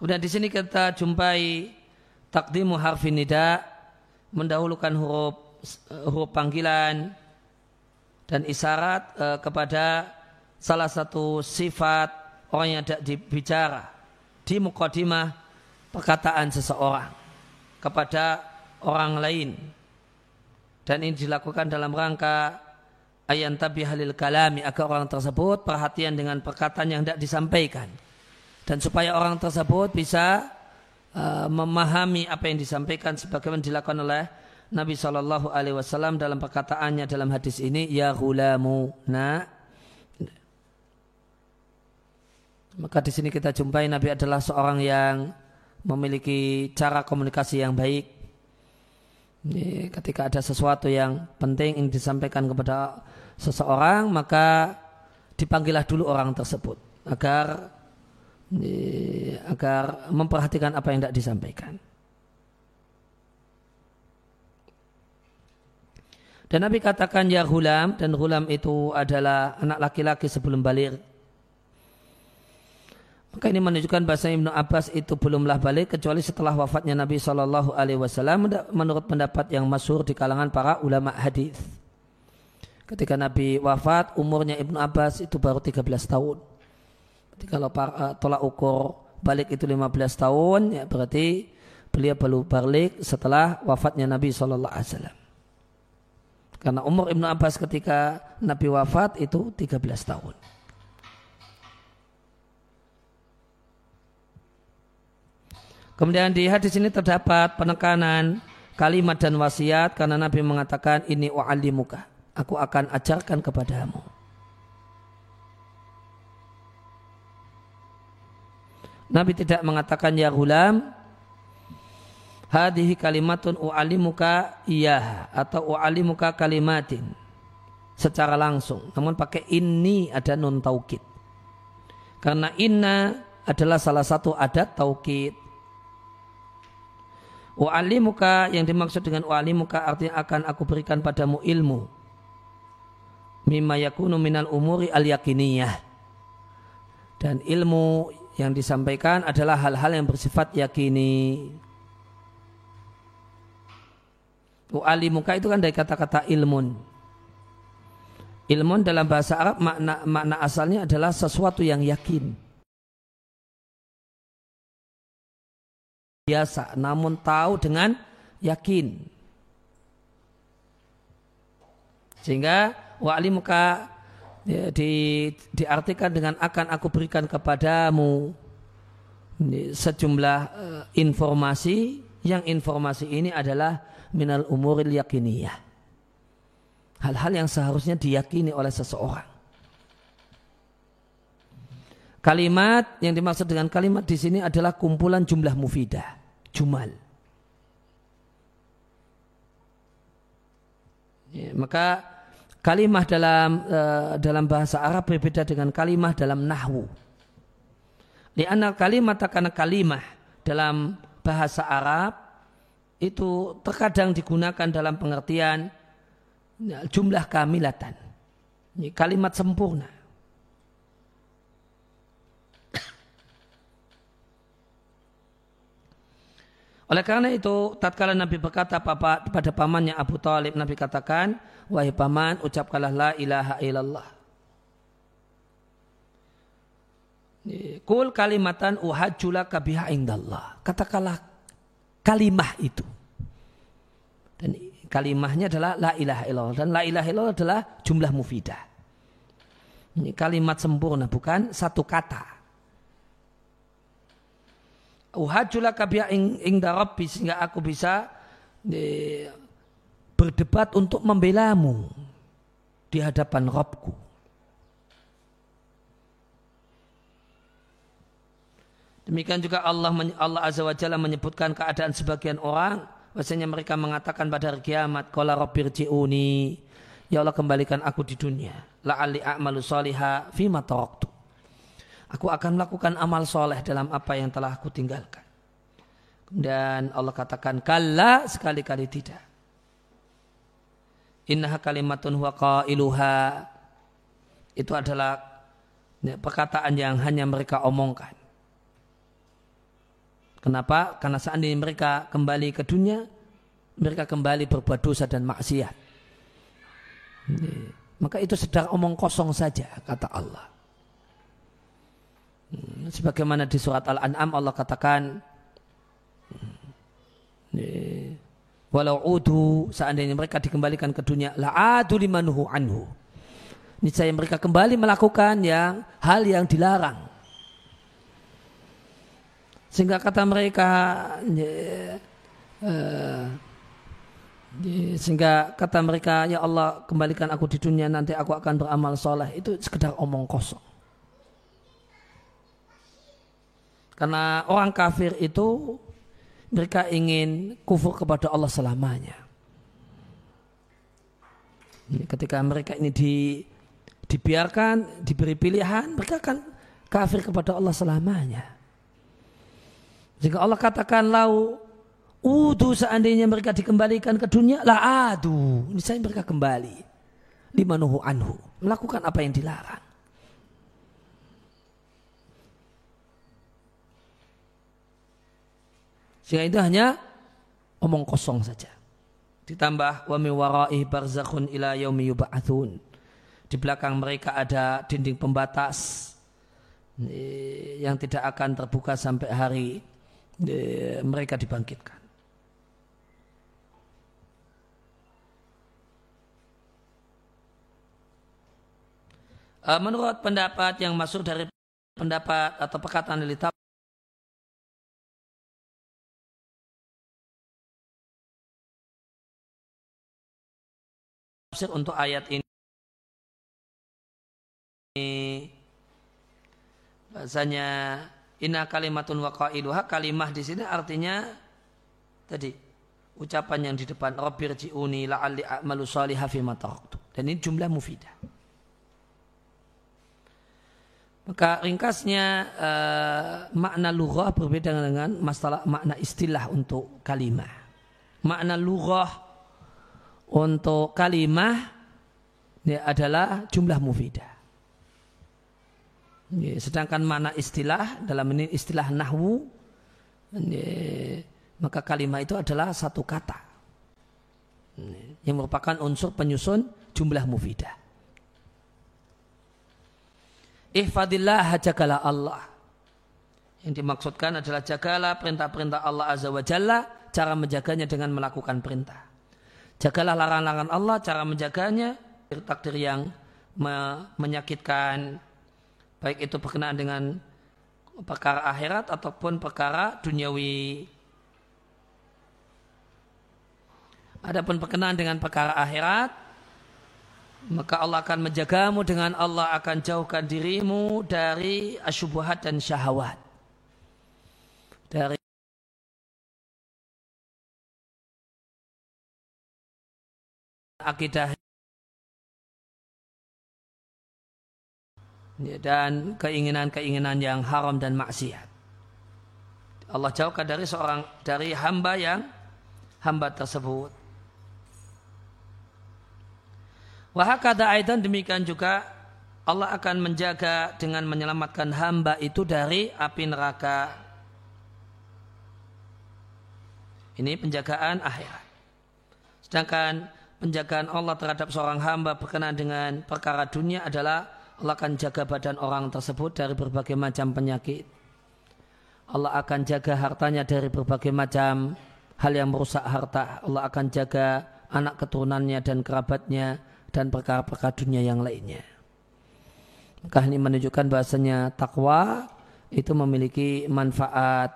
Kemudian di sini kita jumpai takdimu harfi nida mendahulukan huruf huruf panggilan dan isyarat uh, kepada salah satu sifat orang yang ada bicara di mukadimah perkataan seseorang kepada orang lain. Dan ini dilakukan dalam rangka ayat tabi halil kalami agar orang tersebut perhatian dengan perkataan yang tidak disampaikan dan supaya orang tersebut bisa uh, memahami apa yang disampaikan sebagaimana dilakukan oleh Nabi Shallallahu Alaihi Wasallam dalam perkataannya dalam hadis ini ya hulamu na maka di sini kita jumpai Nabi adalah seorang yang memiliki cara komunikasi yang baik. Ketika ada sesuatu yang penting yang disampaikan kepada seseorang maka dipanggillah dulu orang tersebut agar agar memperhatikan apa yang tidak disampaikan. Dan Nabi katakan ya hulam dan hulam itu adalah anak laki-laki sebelum balik. Maka ini menunjukkan bahasa Ibnu Abbas itu belumlah balik kecuali setelah wafatnya Nabi Shallallahu Alaihi Wasallam menurut pendapat yang masyhur di kalangan para ulama hadis. Ketika Nabi wafat umurnya Ibnu Abbas itu baru 13 tahun. Jadi kalau uh, tolak ukur balik itu 15 tahun, ya berarti beliau perlu balik setelah wafatnya Nabi Shallallahu Alaihi Wasallam. Karena umur Ibnu Abbas ketika Nabi wafat itu 13 tahun. Kemudian di hadis ini terdapat penekanan kalimat dan wasiat karena Nabi mengatakan ini wa'alimuka. Aku akan ajarkan kepadamu. Nabi tidak mengatakan ya gulam hadhihi kalimatun u'alimuka iya atau u'alimuka kalimatin secara langsung. Namun pakai ini ada nun taukid. Karena inna adalah salah satu adat taukid. U'alimuka yang dimaksud dengan u'alimuka artinya akan aku berikan padamu ilmu. Mimma yakunu minal umuri al yakiniyah dan ilmu yang disampaikan adalah hal-hal yang bersifat yakini. muka itu kan dari kata-kata ilmun. Ilmun dalam bahasa Arab makna makna asalnya adalah sesuatu yang yakin. Biasa, namun tahu dengan yakin. Sehingga muka ya, di, diartikan dengan akan aku berikan kepadamu sejumlah uh, informasi yang informasi ini adalah minal umuril yakiniyah. Hal-hal yang seharusnya diyakini oleh seseorang. Kalimat yang dimaksud dengan kalimat di sini adalah kumpulan jumlah mufidah, jumal. Ya, maka kalimah dalam uh, dalam bahasa Arab berbeda dengan kalimah dalam nahwu. Lianna kalimat karena kalimah dalam bahasa Arab itu terkadang digunakan dalam pengertian ya, jumlah kamilatan. Ini kalimat sempurna. Oleh karena itu, tatkala Nabi berkata pada pamannya Abu Talib, Nabi katakan, wahai paman, ucapkanlah la ilaha illallah. Kul kalimatan uhajjula kabiha indallah. Katakanlah kalimah itu. Dan kalimahnya adalah la ilaha illallah. Dan la ilaha illallah adalah jumlah mufidah. Ini kalimat sempurna, bukan satu kata. Uhajulaka biya ingda rabbi sehingga aku bisa berdebat untuk membelamu di hadapan Rabbku. Demikian juga Allah Allah Azza wa Jalla menyebutkan keadaan sebagian orang bahwasanya mereka mengatakan pada hari kiamat qala rabbirji'uni ya Allah kembalikan aku di dunia. La'alli a'malu shaliha fima taraktu. Aku akan melakukan amal soleh dalam apa yang telah aku tinggalkan. Dan Allah katakan kalla sekali-kali tidak innaha kalimatun huwa qailuha itu adalah perkataan yang hanya mereka omongkan Kenapa? Karena seandainya mereka kembali ke dunia, mereka kembali berbuat dosa dan maksiat. Maka itu sedang omong kosong saja, kata Allah. Hmm, sebagaimana di surat Al-An'am Allah katakan, walau udu seandainya mereka dikembalikan ke dunia, la adu limanuhu anhu. Niscaya mereka kembali melakukan yang hal yang dilarang sehingga kata mereka ya, sehingga kata mereka ya Allah kembalikan aku di dunia nanti aku akan beramal soleh itu sekedar omong kosong. Karena orang kafir itu mereka ingin kufur kepada Allah selamanya. Ketika mereka ini di, dibiarkan, diberi pilihan, mereka akan kafir kepada Allah selamanya. Jika Allah katakan lau udu seandainya mereka dikembalikan ke dunia lah adu. Misalnya mereka kembali limanuhu anhu. Melakukan apa yang dilarang. Sehingga itu hanya omong kosong saja. Ditambah wa wara'i barzakhun ila yaumi yub'atsun. Di belakang mereka ada dinding pembatas eh, yang tidak akan terbuka sampai hari mereka dibangkitkan. Eh, menurut pendapat yang masuk dari pendapat atau perkataan dari tafsir untuk ayat ini bahasanya Inna kalimatun wa qailuha kalimah di sini artinya tadi ucapan yang di depan Rabbir ji'uni la'alli a'malu salihah fi Dan ini jumlah mufidah. Maka ringkasnya uh, makna lughah berbeda dengan masalah makna istilah untuk kalimah. Makna lughah untuk kalimah ya, adalah jumlah mufidah. Sedangkan mana istilah dalam ini istilah nahwu maka kalimat itu adalah satu kata yang merupakan unsur penyusun jumlah mufidah. Ihfadillah jagalah Allah. Yang dimaksudkan adalah jagalah perintah-perintah Allah Azza wa Jalla, cara menjaganya dengan melakukan perintah. Jagalah larangan-larangan Allah, cara menjaganya, takdir yang me menyakitkan, baik itu berkenaan dengan perkara akhirat ataupun perkara duniawi. Adapun berkenaan dengan perkara akhirat, maka Allah akan menjagamu dengan Allah akan jauhkan dirimu dari asyubuhat dan syahwat. Akidah dan keinginan-keinginan yang haram dan maksiat. Allah jauhkan dari seorang dari hamba yang hamba tersebut. Wahakada aidan demikian juga Allah akan menjaga dengan menyelamatkan hamba itu dari api neraka. Ini penjagaan akhirat. Sedangkan penjagaan Allah terhadap seorang hamba berkenaan dengan perkara dunia adalah Allah akan jaga badan orang tersebut dari berbagai macam penyakit. Allah akan jaga hartanya dari berbagai macam hal yang merusak harta. Allah akan jaga anak keturunannya dan kerabatnya dan perkara-perkara dunia yang lainnya. Maka ini menunjukkan bahasanya takwa itu memiliki manfaat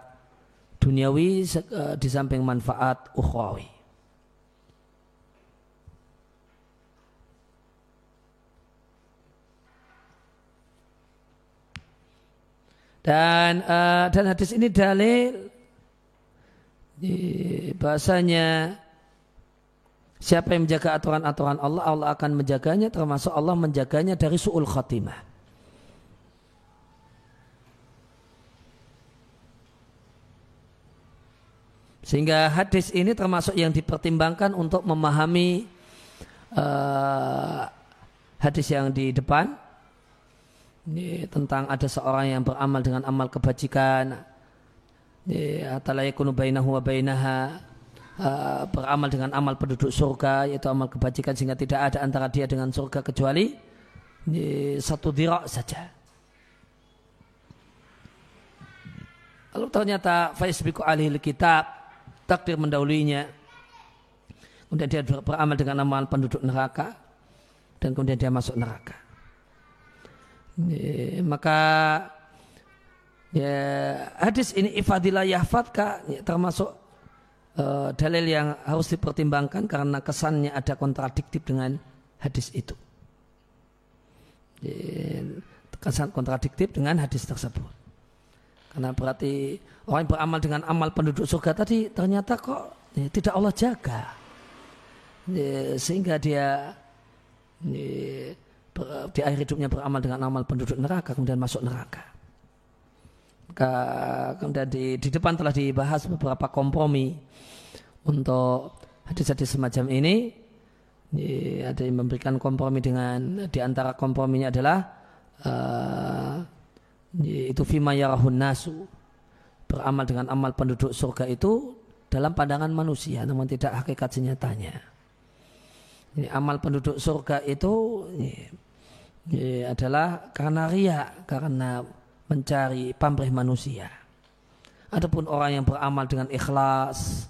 duniawi eh, di samping manfaat ukhrawi. Dan uh, dan hadis ini dalil bahasanya Siapa yang menjaga aturan-aturan Allah, Allah akan menjaganya termasuk Allah menjaganya dari su'ul khatimah. Sehingga hadis ini termasuk yang dipertimbangkan untuk memahami uh, hadis yang di depan. Ini tentang ada seorang yang beramal dengan amal kebajikan. Atala yakunu bainahu wa bainaha beramal dengan amal penduduk surga yaitu amal kebajikan sehingga tidak ada antara dia dengan surga kecuali satu dirak saja. Lalu ternyata Faisbiku alih kitab takdir mendahulunya. Kemudian dia beramal dengan amal penduduk neraka dan kemudian dia masuk neraka. Ini, maka ya, hadis ini ifadilah yahfadka ya, termasuk uh, dalil yang harus dipertimbangkan karena kesannya ada kontradiktif dengan hadis itu. Kesan kontradiktif dengan hadis tersebut. Karena berarti orang yang beramal dengan amal penduduk surga tadi ternyata kok ya, tidak Allah jaga. Ya, sehingga dia ya, di akhir hidupnya beramal dengan amal penduduk neraka kemudian masuk neraka. Kemudian di, di depan telah dibahas beberapa kompromi untuk hadis-hadis semacam ini ada yang memberikan kompromi dengan di antara komprominya adalah uh, itu fima yarahun nasu beramal dengan amal penduduk surga itu dalam pandangan manusia namun tidak hakikat senyatanya. Ini amal penduduk surga itu adalah karena ria, karena mencari pamrih manusia. Adapun orang yang beramal dengan ikhlas,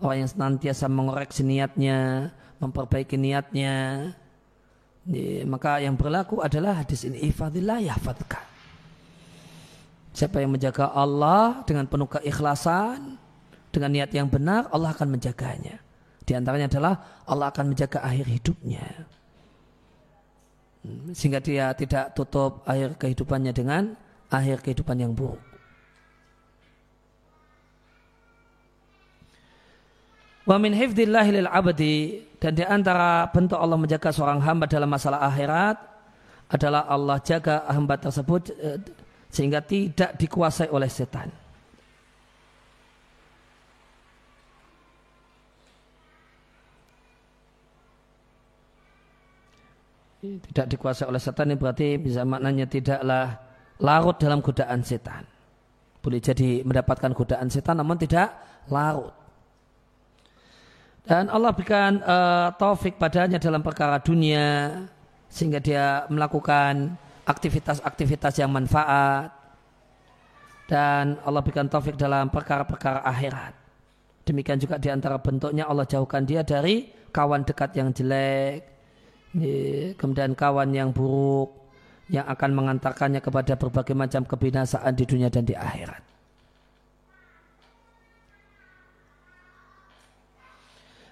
orang yang senantiasa mengoreksi niatnya, memperbaiki niatnya, maka yang berlaku adalah hadis ini ifadillah yahfadka. Siapa yang menjaga Allah dengan penuh keikhlasan, dengan niat yang benar, Allah akan menjaganya. Di antaranya adalah Allah akan menjaga akhir hidupnya. Sehingga dia tidak tutup akhir kehidupannya dengan akhir kehidupan yang buruk. Wa min hifdillahi lil abdi dan di antara bentuk Allah menjaga seorang hamba dalam masalah akhirat adalah Allah jaga hamba tersebut eh, sehingga tidak dikuasai oleh setan. Tidak dikuasai oleh setan ini berarti bisa maknanya tidaklah larut dalam godaan setan. Boleh jadi mendapatkan godaan setan namun tidak larut. Dan Allah berikan uh, taufik padanya dalam perkara dunia sehingga dia melakukan aktivitas-aktivitas yang manfaat dan Allah berikan taufik dalam perkara-perkara akhirat. Demikian juga di antara bentuknya Allah jauhkan dia dari kawan dekat yang jelek, kemudian kawan yang buruk yang akan mengantarkannya kepada berbagai macam kebinasaan di dunia dan di akhirat.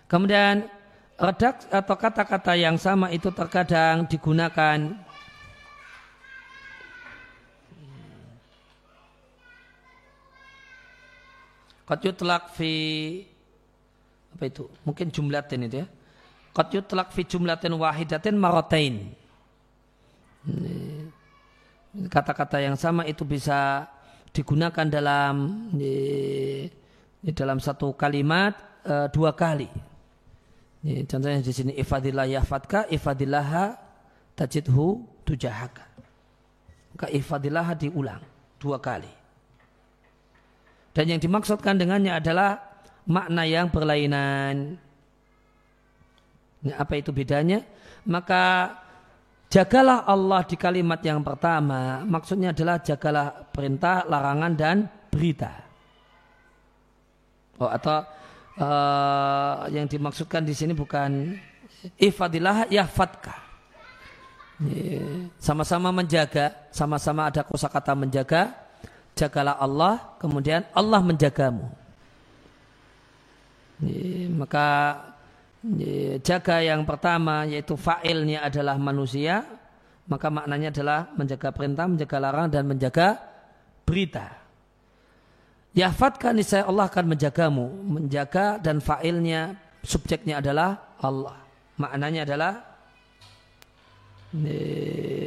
Kemudian redak atau kata-kata yang sama itu terkadang digunakan Qad yutlaq fi apa itu? Mungkin jumlatin itu ya. Qad yutlaq fi jumlatin wahidatin maratain. Kata-kata yang sama itu bisa digunakan dalam dalam satu kalimat uh, dua kali. Contohnya di sini ifadillah yahfadka ifadillah tajidhu tujahaka. Maka ifadillah diulang dua kali. Dan yang dimaksudkan dengannya adalah makna yang berlainan. Nah, apa itu bedanya? Maka jagalah Allah di kalimat yang pertama. Maksudnya adalah jagalah perintah, larangan dan berita. Oh, atau uh, yang dimaksudkan di sini bukan ifadilah yahfadka. Sama-sama menjaga, sama-sama ada kosakata menjaga, jagalah Allah, kemudian Allah menjagamu. Maka jaga yang pertama yaitu fa'ilnya adalah manusia, maka maknanya adalah menjaga perintah, menjaga larangan dan menjaga berita. Yahfadkan niscaya Allah akan menjagamu, menjaga dan fa'ilnya subjeknya adalah Allah. Maknanya adalah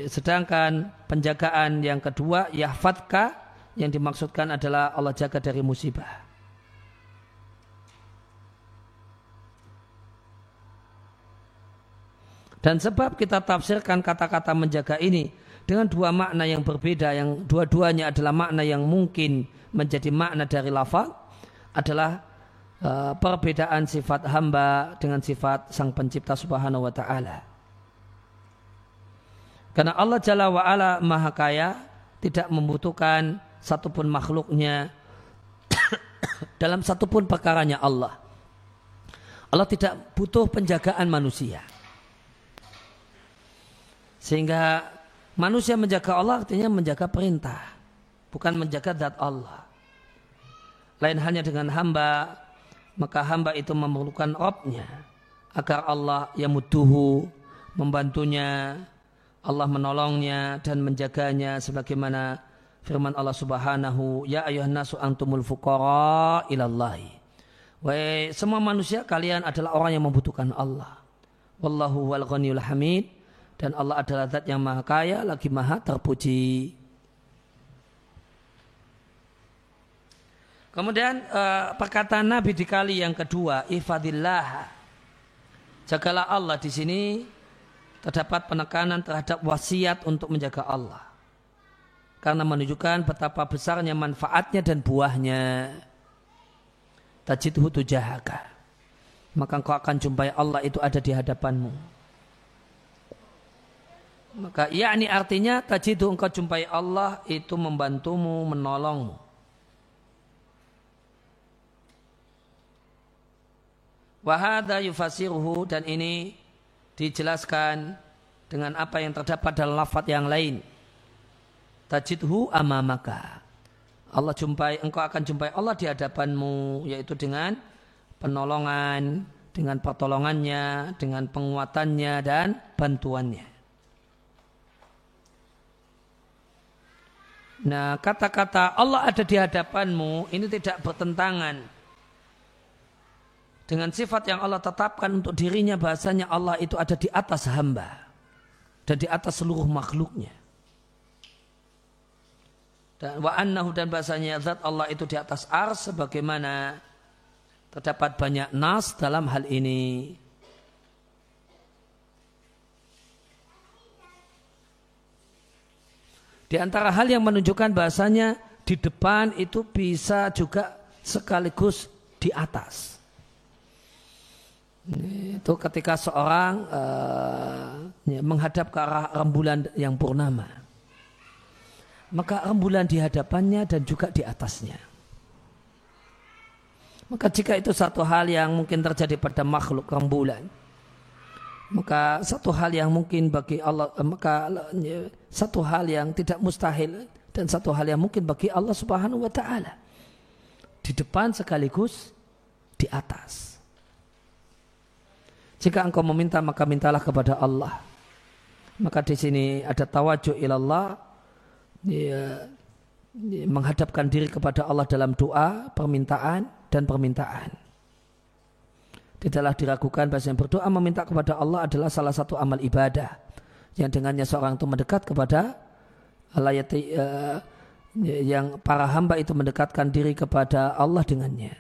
sedangkan penjagaan yang kedua yahfadka yang dimaksudkan adalah Allah jaga dari musibah. Dan sebab kita tafsirkan kata-kata menjaga ini dengan dua makna yang berbeda yang dua-duanya adalah makna yang mungkin menjadi makna dari lafaz adalah uh, perbedaan sifat hamba dengan sifat sang pencipta subhanahu wa ta'ala. Karena Allah Jalla wa ala maha kaya tidak membutuhkan satupun makhluknya dalam satupun perkaranya Allah. Allah tidak butuh penjagaan manusia. Sehingga manusia menjaga Allah artinya menjaga perintah. Bukan menjaga zat Allah. Lain hanya dengan hamba, maka hamba itu memerlukan Robnya. Agar Allah yang mutuhu membantunya, Allah menolongnya dan menjaganya sebagaimana firman Allah Subhanahu ya ayuhan nasu antumul fuqara ilallahi Wahai semua manusia kalian adalah orang yang membutuhkan Allah. Wallahu wal ghaniyul hamid dan Allah adalah zat yang maha kaya lagi maha terpuji. Kemudian uh, perkataan Nabi di kali yang kedua, ifadillah. Jagalah Allah di sini terdapat penekanan terhadap wasiat untuk menjaga Allah karena menunjukkan betapa besarnya manfaatnya dan buahnya. Tajidhu tujahaka. Maka engkau akan jumpai Allah itu ada di hadapanmu. Maka yakni artinya tajidhu engkau jumpai Allah itu membantumu, menolongmu. Wahada yufasiruhu dan ini dijelaskan dengan apa yang terdapat dalam lafaz yang lain tajidhu amamaka. Allah jumpai, engkau akan jumpai Allah di hadapanmu, yaitu dengan penolongan, dengan pertolongannya, dengan penguatannya dan bantuannya. Nah, kata-kata Allah ada di hadapanmu ini tidak bertentangan dengan sifat yang Allah tetapkan untuk dirinya bahasanya Allah itu ada di atas hamba dan di atas seluruh makhluknya dan wa annahu dan bahasanya zat Allah itu di atas ars sebagaimana terdapat banyak nas dalam hal ini. Di antara hal yang menunjukkan bahasanya di depan itu bisa juga sekaligus di atas. Itu ketika seorang uh, menghadap ke arah rembulan yang purnama. Maka rembulan di hadapannya dan juga di atasnya. Maka jika itu satu hal yang mungkin terjadi pada makhluk rembulan, maka satu hal yang mungkin bagi Allah, maka satu hal yang tidak mustahil dan satu hal yang mungkin bagi Allah Subhanahu wa taala. Di depan sekaligus di atas. Jika engkau meminta maka mintalah kepada Allah. Maka di sini ada tawajuh ilallah ya, ya, menghadapkan diri kepada Allah dalam doa, permintaan dan permintaan. Tidaklah diragukan bahasa yang berdoa meminta kepada Allah adalah salah satu amal ibadah yang dengannya seorang itu mendekat kepada alayati uh, yang para hamba itu mendekatkan diri kepada Allah dengannya.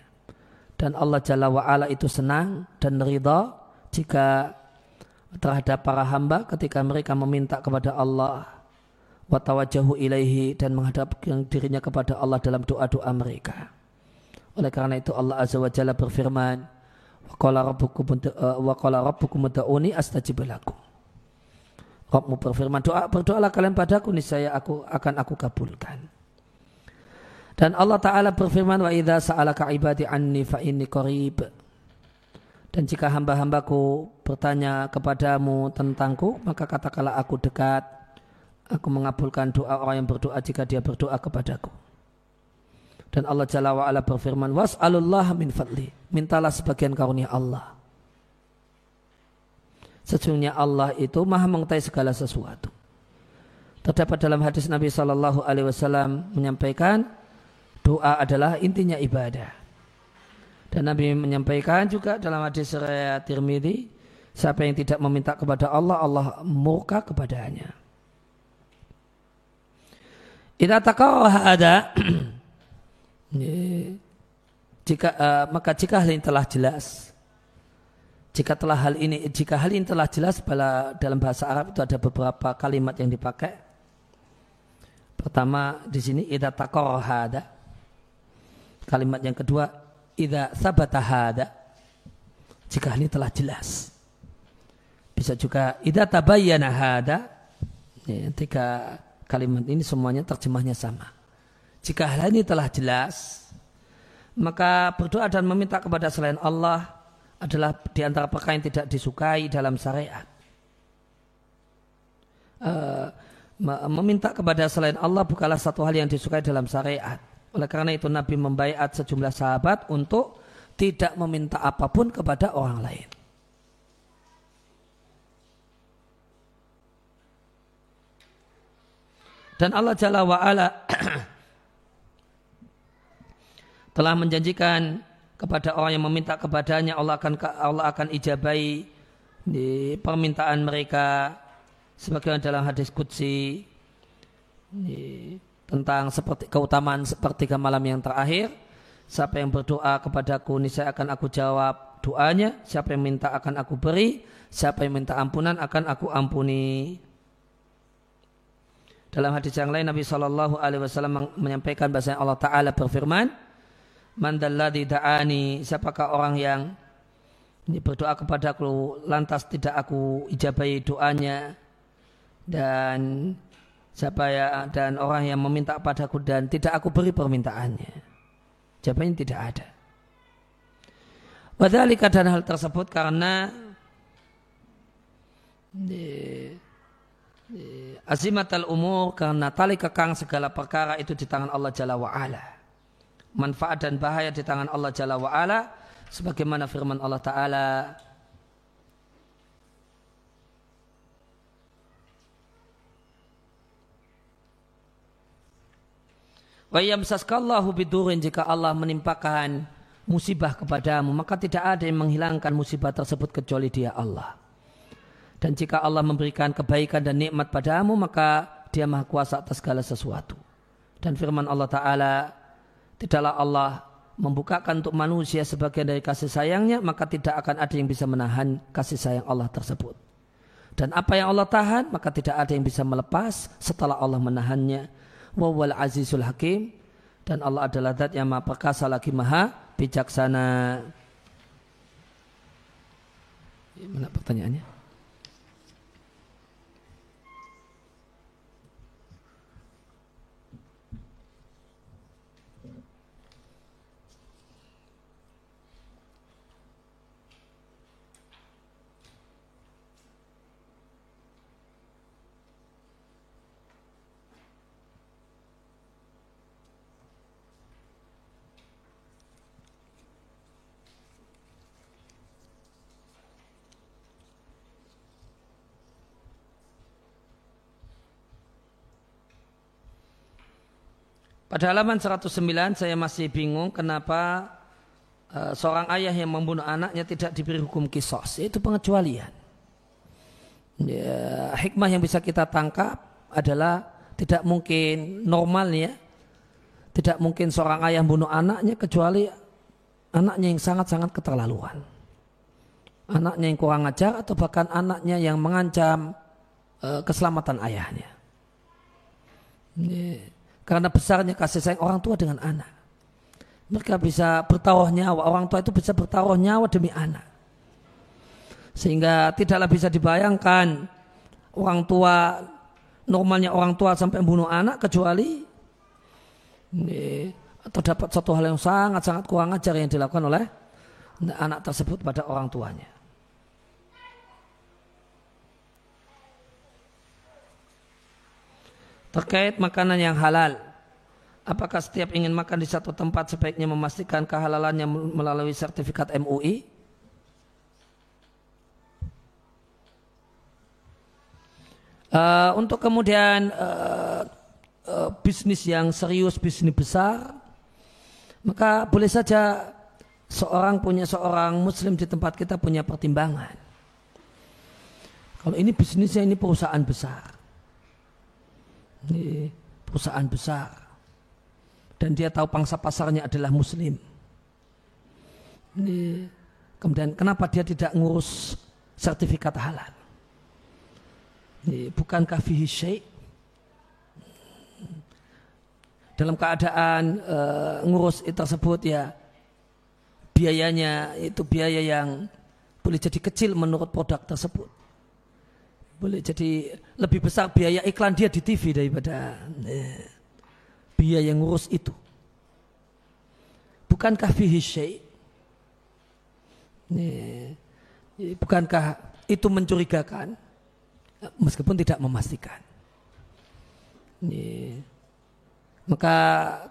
Dan Allah Jalla wa'ala itu senang dan ridha jika terhadap para hamba ketika mereka meminta kepada Allah watawajahu ilaihi dan menghadapkan dirinya kepada Allah dalam doa-doa mereka. Oleh karena itu Allah Azza wa Jalla berfirman, "Wa qala rabbukum wa qala rabbukum ud'uni astajib lakum." Rabbmu berfirman, doa berdoalah kalian padaku niscaya aku akan aku kabulkan. Dan Allah Ta'ala berfirman, wa idha sa'alaka ibadi anni fa inni qarib. Dan jika hamba-hambaku bertanya kepadamu tentangku, maka katakanlah aku dekat. Aku mengabulkan doa orang yang berdoa jika dia berdoa kepadaku. Dan Allah Jalla wa'ala berfirman, was'alullah min fadli. Mintalah sebagian karunia Allah. Sesungguhnya Allah itu maha mengetahui segala sesuatu. Terdapat dalam hadis Nabi Shallallahu Alaihi Wasallam menyampaikan doa adalah intinya ibadah. Dan Nabi menyampaikan juga dalam hadis riwayat Tirmidzi, siapa yang tidak meminta kepada Allah, Allah murka kepadanya. Ida takarah ada jika uh, maka jika hal ini telah jelas jika telah hal ini jika hal ini telah jelas pada dalam bahasa Arab itu ada beberapa kalimat yang dipakai. Pertama di sini idza hada. Kalimat yang kedua idza sabata hada. Jika hal ini telah jelas. Bisa juga idza tabayyana hada. Ya, tiga kalimat ini semuanya terjemahnya sama. Jika hal ini telah jelas, maka berdoa dan meminta kepada selain Allah adalah di antara perkara yang tidak disukai dalam syariat. Uh, meminta kepada selain Allah bukanlah satu hal yang disukai dalam syariat. Oleh karena itu Nabi membaiat sejumlah sahabat untuk tidak meminta apa pun kepada orang lain. Dan Allah Jalla wa'ala telah menjanjikan kepada orang yang meminta kepadanya Allah akan Allah akan ijabai di permintaan mereka. Sebagaimana dalam hadis qudsi tentang seperti keutamaan seperti malam yang terakhir siapa yang berdoa kepadaku saya akan aku jawab doanya. Siapa yang minta akan aku beri siapa yang minta ampunan akan aku ampuni. Dalam hadis yang lain Nabi Shallallahu Alaihi Wasallam menyampaikan bahasa Allah Taala berfirman mandalladhi da'ani siapakah orang yang berdoa kepadaku lantas tidak aku ijabai doanya? Dan siapa ya dan orang yang meminta padaku dan tidak aku beri permintaannya? Jawabannya tidak ada. Wadhalika dan hal tersebut karena azimat al-umur karena tali kekang segala perkara itu di tangan Allah Jalla wa'ala manfaat dan bahaya di tangan Allah Jalla wa'ala sebagaimana firman Allah Ta'ala Wa yamsaskallahu bidurin jika Allah menimpakan musibah kepadamu maka tidak ada yang menghilangkan musibah tersebut kecuali dia Allah. Dan jika Allah memberikan kebaikan dan nikmat padamu maka dia maha kuasa atas segala sesuatu. Dan firman Allah Ta'ala tidaklah Allah membukakan untuk manusia sebagian dari kasih sayangnya, maka tidak akan ada yang bisa menahan kasih sayang Allah tersebut. Dan apa yang Allah tahan maka tidak ada yang bisa melepas setelah Allah menahannya. Wawal azizul hakim dan Allah adalah zat yang maha perkasa lagi maha bijaksana. Mana pertanyaannya? Pada halaman 109 saya masih bingung kenapa uh, seorang ayah yang membunuh anaknya tidak diberi hukum kisos. Itu pengecualian. Ya, hikmah yang bisa kita tangkap adalah tidak mungkin normalnya tidak mungkin seorang ayah membunuh anaknya kecuali anaknya yang sangat-sangat keterlaluan. Anaknya yang kurang ajar atau bahkan anaknya yang mengancam uh, keselamatan ayahnya. Yeah karena besarnya kasih sayang orang tua dengan anak. Mereka bisa bertaruh nyawa, orang tua itu bisa bertaruh nyawa demi anak. Sehingga tidaklah bisa dibayangkan orang tua, normalnya orang tua sampai membunuh anak kecuali ini, atau dapat satu hal yang sangat-sangat kurang ajar yang dilakukan oleh anak tersebut pada orang tuanya. Terkait makanan yang halal. Apakah setiap ingin makan di satu tempat sebaiknya memastikan kehalalannya melalui sertifikat MUI? Uh, untuk kemudian uh, uh, bisnis yang serius, bisnis besar, maka boleh saja seorang punya seorang muslim di tempat kita punya pertimbangan. Kalau ini bisnisnya ini perusahaan besar ini perusahaan besar dan dia tahu pangsa pasarnya adalah muslim. Ini, kemudian kenapa dia tidak ngurus sertifikat halal? Ini, bukankah fihi syai' dalam keadaan e, ngurus itu tersebut ya biayanya itu biaya yang boleh jadi kecil menurut produk tersebut boleh jadi lebih besar biaya iklan dia di TV daripada eh, biaya yang ngurus itu. Bukankah fihi syai? Eh, bukankah itu mencurigakan? Meskipun tidak memastikan. Eh, maka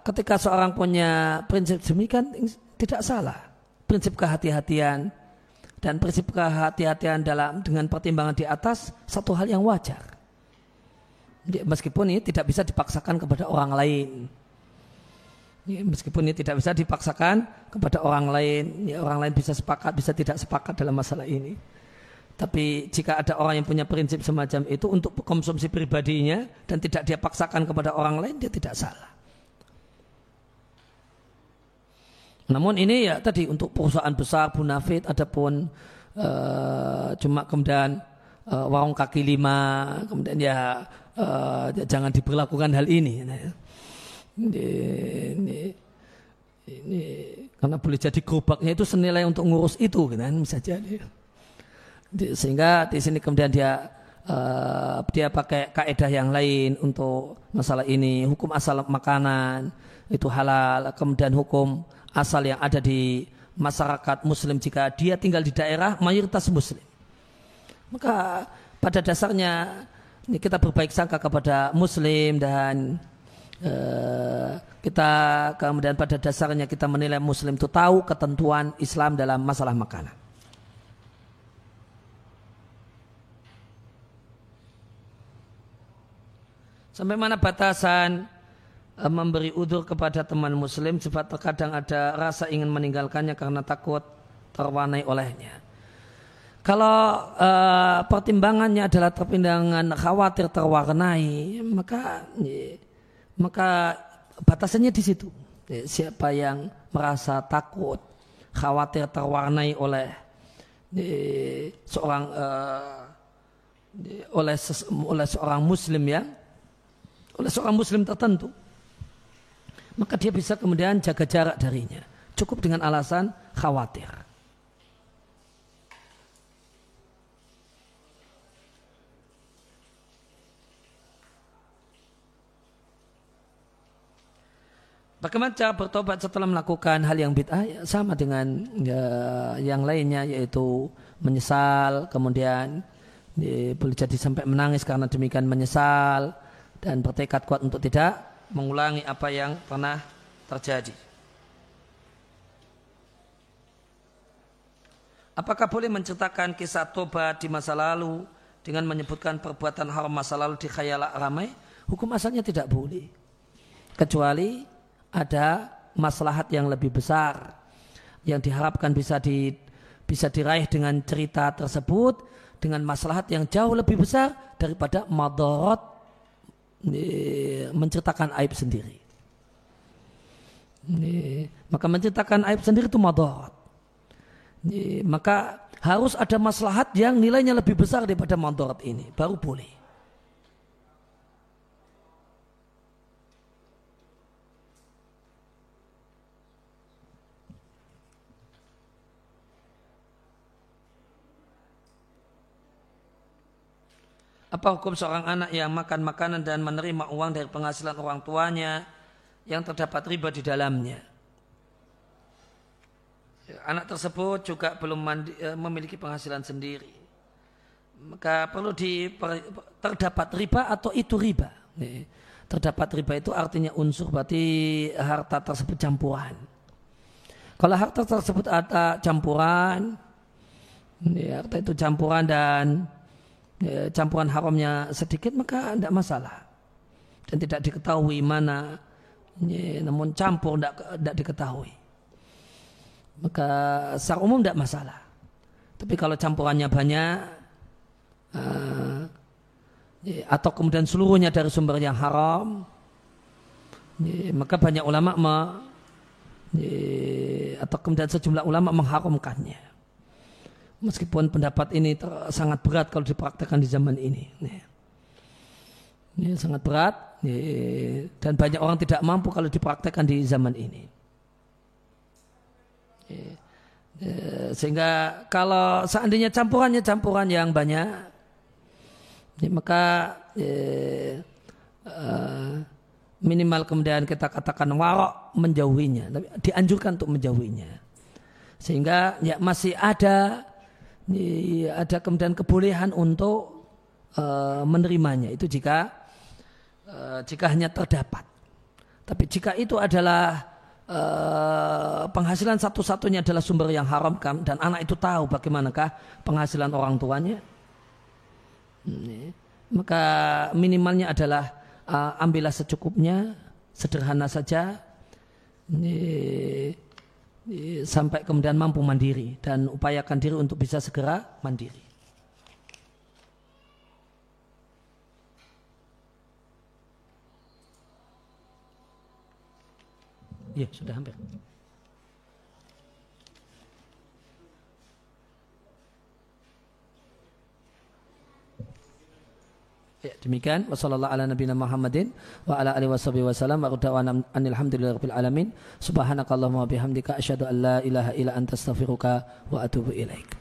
ketika seorang punya prinsip demikian tidak salah. Prinsip kehati-hatian dan prinsip kehati-hatian dalam dengan pertimbangan di atas satu hal yang wajar. Meskipun ini tidak bisa dipaksakan kepada orang lain. Meskipun ini tidak bisa dipaksakan kepada orang lain, ya, orang lain bisa sepakat, bisa tidak sepakat dalam masalah ini. Tapi jika ada orang yang punya prinsip semacam itu untuk konsumsi pribadinya dan tidak dia paksakan kepada orang lain, dia tidak salah. Namun ini ya tadi untuk perusahaan besar Bunafit adapun uh, cuma kemudian uh, warung kaki lima kemudian ya uh, jangan diberlakukan hal ini. Nah, ini, ini, ini karena boleh jadi gerobaknya itu senilai untuk ngurus itu kan bisa jadi. Sehingga di sini kemudian dia uh, dia pakai kaidah yang lain untuk masalah ini hukum asal makanan itu halal kemudian hukum asal yang ada di masyarakat muslim jika dia tinggal di daerah mayoritas muslim. Maka pada dasarnya kita berbaik sangka kepada muslim dan uh, kita kemudian pada dasarnya kita menilai muslim itu tahu ketentuan Islam dalam masalah makanan. Sampai mana batasan memberi udur kepada teman muslim sebab terkadang ada rasa ingin meninggalkannya karena takut terwarnai olehnya. Kalau uh, pertimbangannya adalah pertimbangan khawatir terwarnai, maka maka batasannya di situ. Siapa yang merasa takut, khawatir terwarnai oleh seorang uh, oleh oleh seorang muslim ya oleh seorang muslim tertentu maka dia bisa kemudian jaga jarak darinya cukup dengan alasan khawatir Bagaimana cara bertobat setelah melakukan hal yang bid'ah? Ya, sama dengan ya, yang lainnya yaitu menyesal, kemudian ya, boleh jadi sampai menangis karena demikian menyesal dan bertekad kuat untuk tidak mengulangi apa yang pernah terjadi. Apakah boleh menceritakan kisah tobat di masa lalu dengan menyebutkan perbuatan haram masa lalu di khayalak ramai? Hukum asalnya tidak boleh. Kecuali ada maslahat yang lebih besar yang diharapkan bisa di bisa diraih dengan cerita tersebut dengan maslahat yang jauh lebih besar daripada madorot menceritakan aib sendiri. Maka menceritakan aib sendiri itu madorot. Maka harus ada maslahat yang nilainya lebih besar daripada madorot ini. Baru boleh. Apa hukum seorang anak yang makan makanan dan menerima uang dari penghasilan orang tuanya yang terdapat riba di dalamnya? Anak tersebut juga belum mandi, eh, memiliki penghasilan sendiri. Maka perlu di terdapat riba atau itu riba. Terdapat riba itu artinya unsur berarti harta tersebut campuran. Kalau harta tersebut ada campuran, harta itu campuran dan ya, campuran haramnya sedikit maka tidak masalah. Dan tidak diketahui mana ya, namun campur tidak, tidak diketahui. Maka secara umum tidak masalah. Tapi kalau campurannya banyak ya, atau kemudian seluruhnya dari sumber yang haram maka banyak ulama atau kemudian sejumlah ulama mengharamkannya Meskipun pendapat ini sangat berat kalau dipraktekkan di zaman ini. Ini sangat berat dan banyak orang tidak mampu kalau dipraktekkan di zaman ini. Sehingga kalau seandainya campurannya campuran yang banyak, maka eh, minimal kemudian kita katakan warok menjauhinya, dianjurkan untuk menjauhinya. Sehingga ya masih ada ada kemudian kebolehan untuk uh, menerimanya itu jika uh, jika hanya terdapat. Tapi jika itu adalah uh, penghasilan satu-satunya adalah sumber yang haram dan anak itu tahu bagaimanakah penghasilan orang tuanya, maka minimalnya adalah ambillah secukupnya, sederhana saja. Sampai kemudian mampu mandiri dan upayakan diri untuk bisa segera mandiri. Ya, sudah hampir. Ya, demikian wasallallahu ala nabiyina Muhammadin wa ala alihi wasallam wa qadawana alhamdulillahi alamin subhanakallahumma wa bihamdika asyhadu an la ilaha illa anta astaghfiruka wa atubu ilaik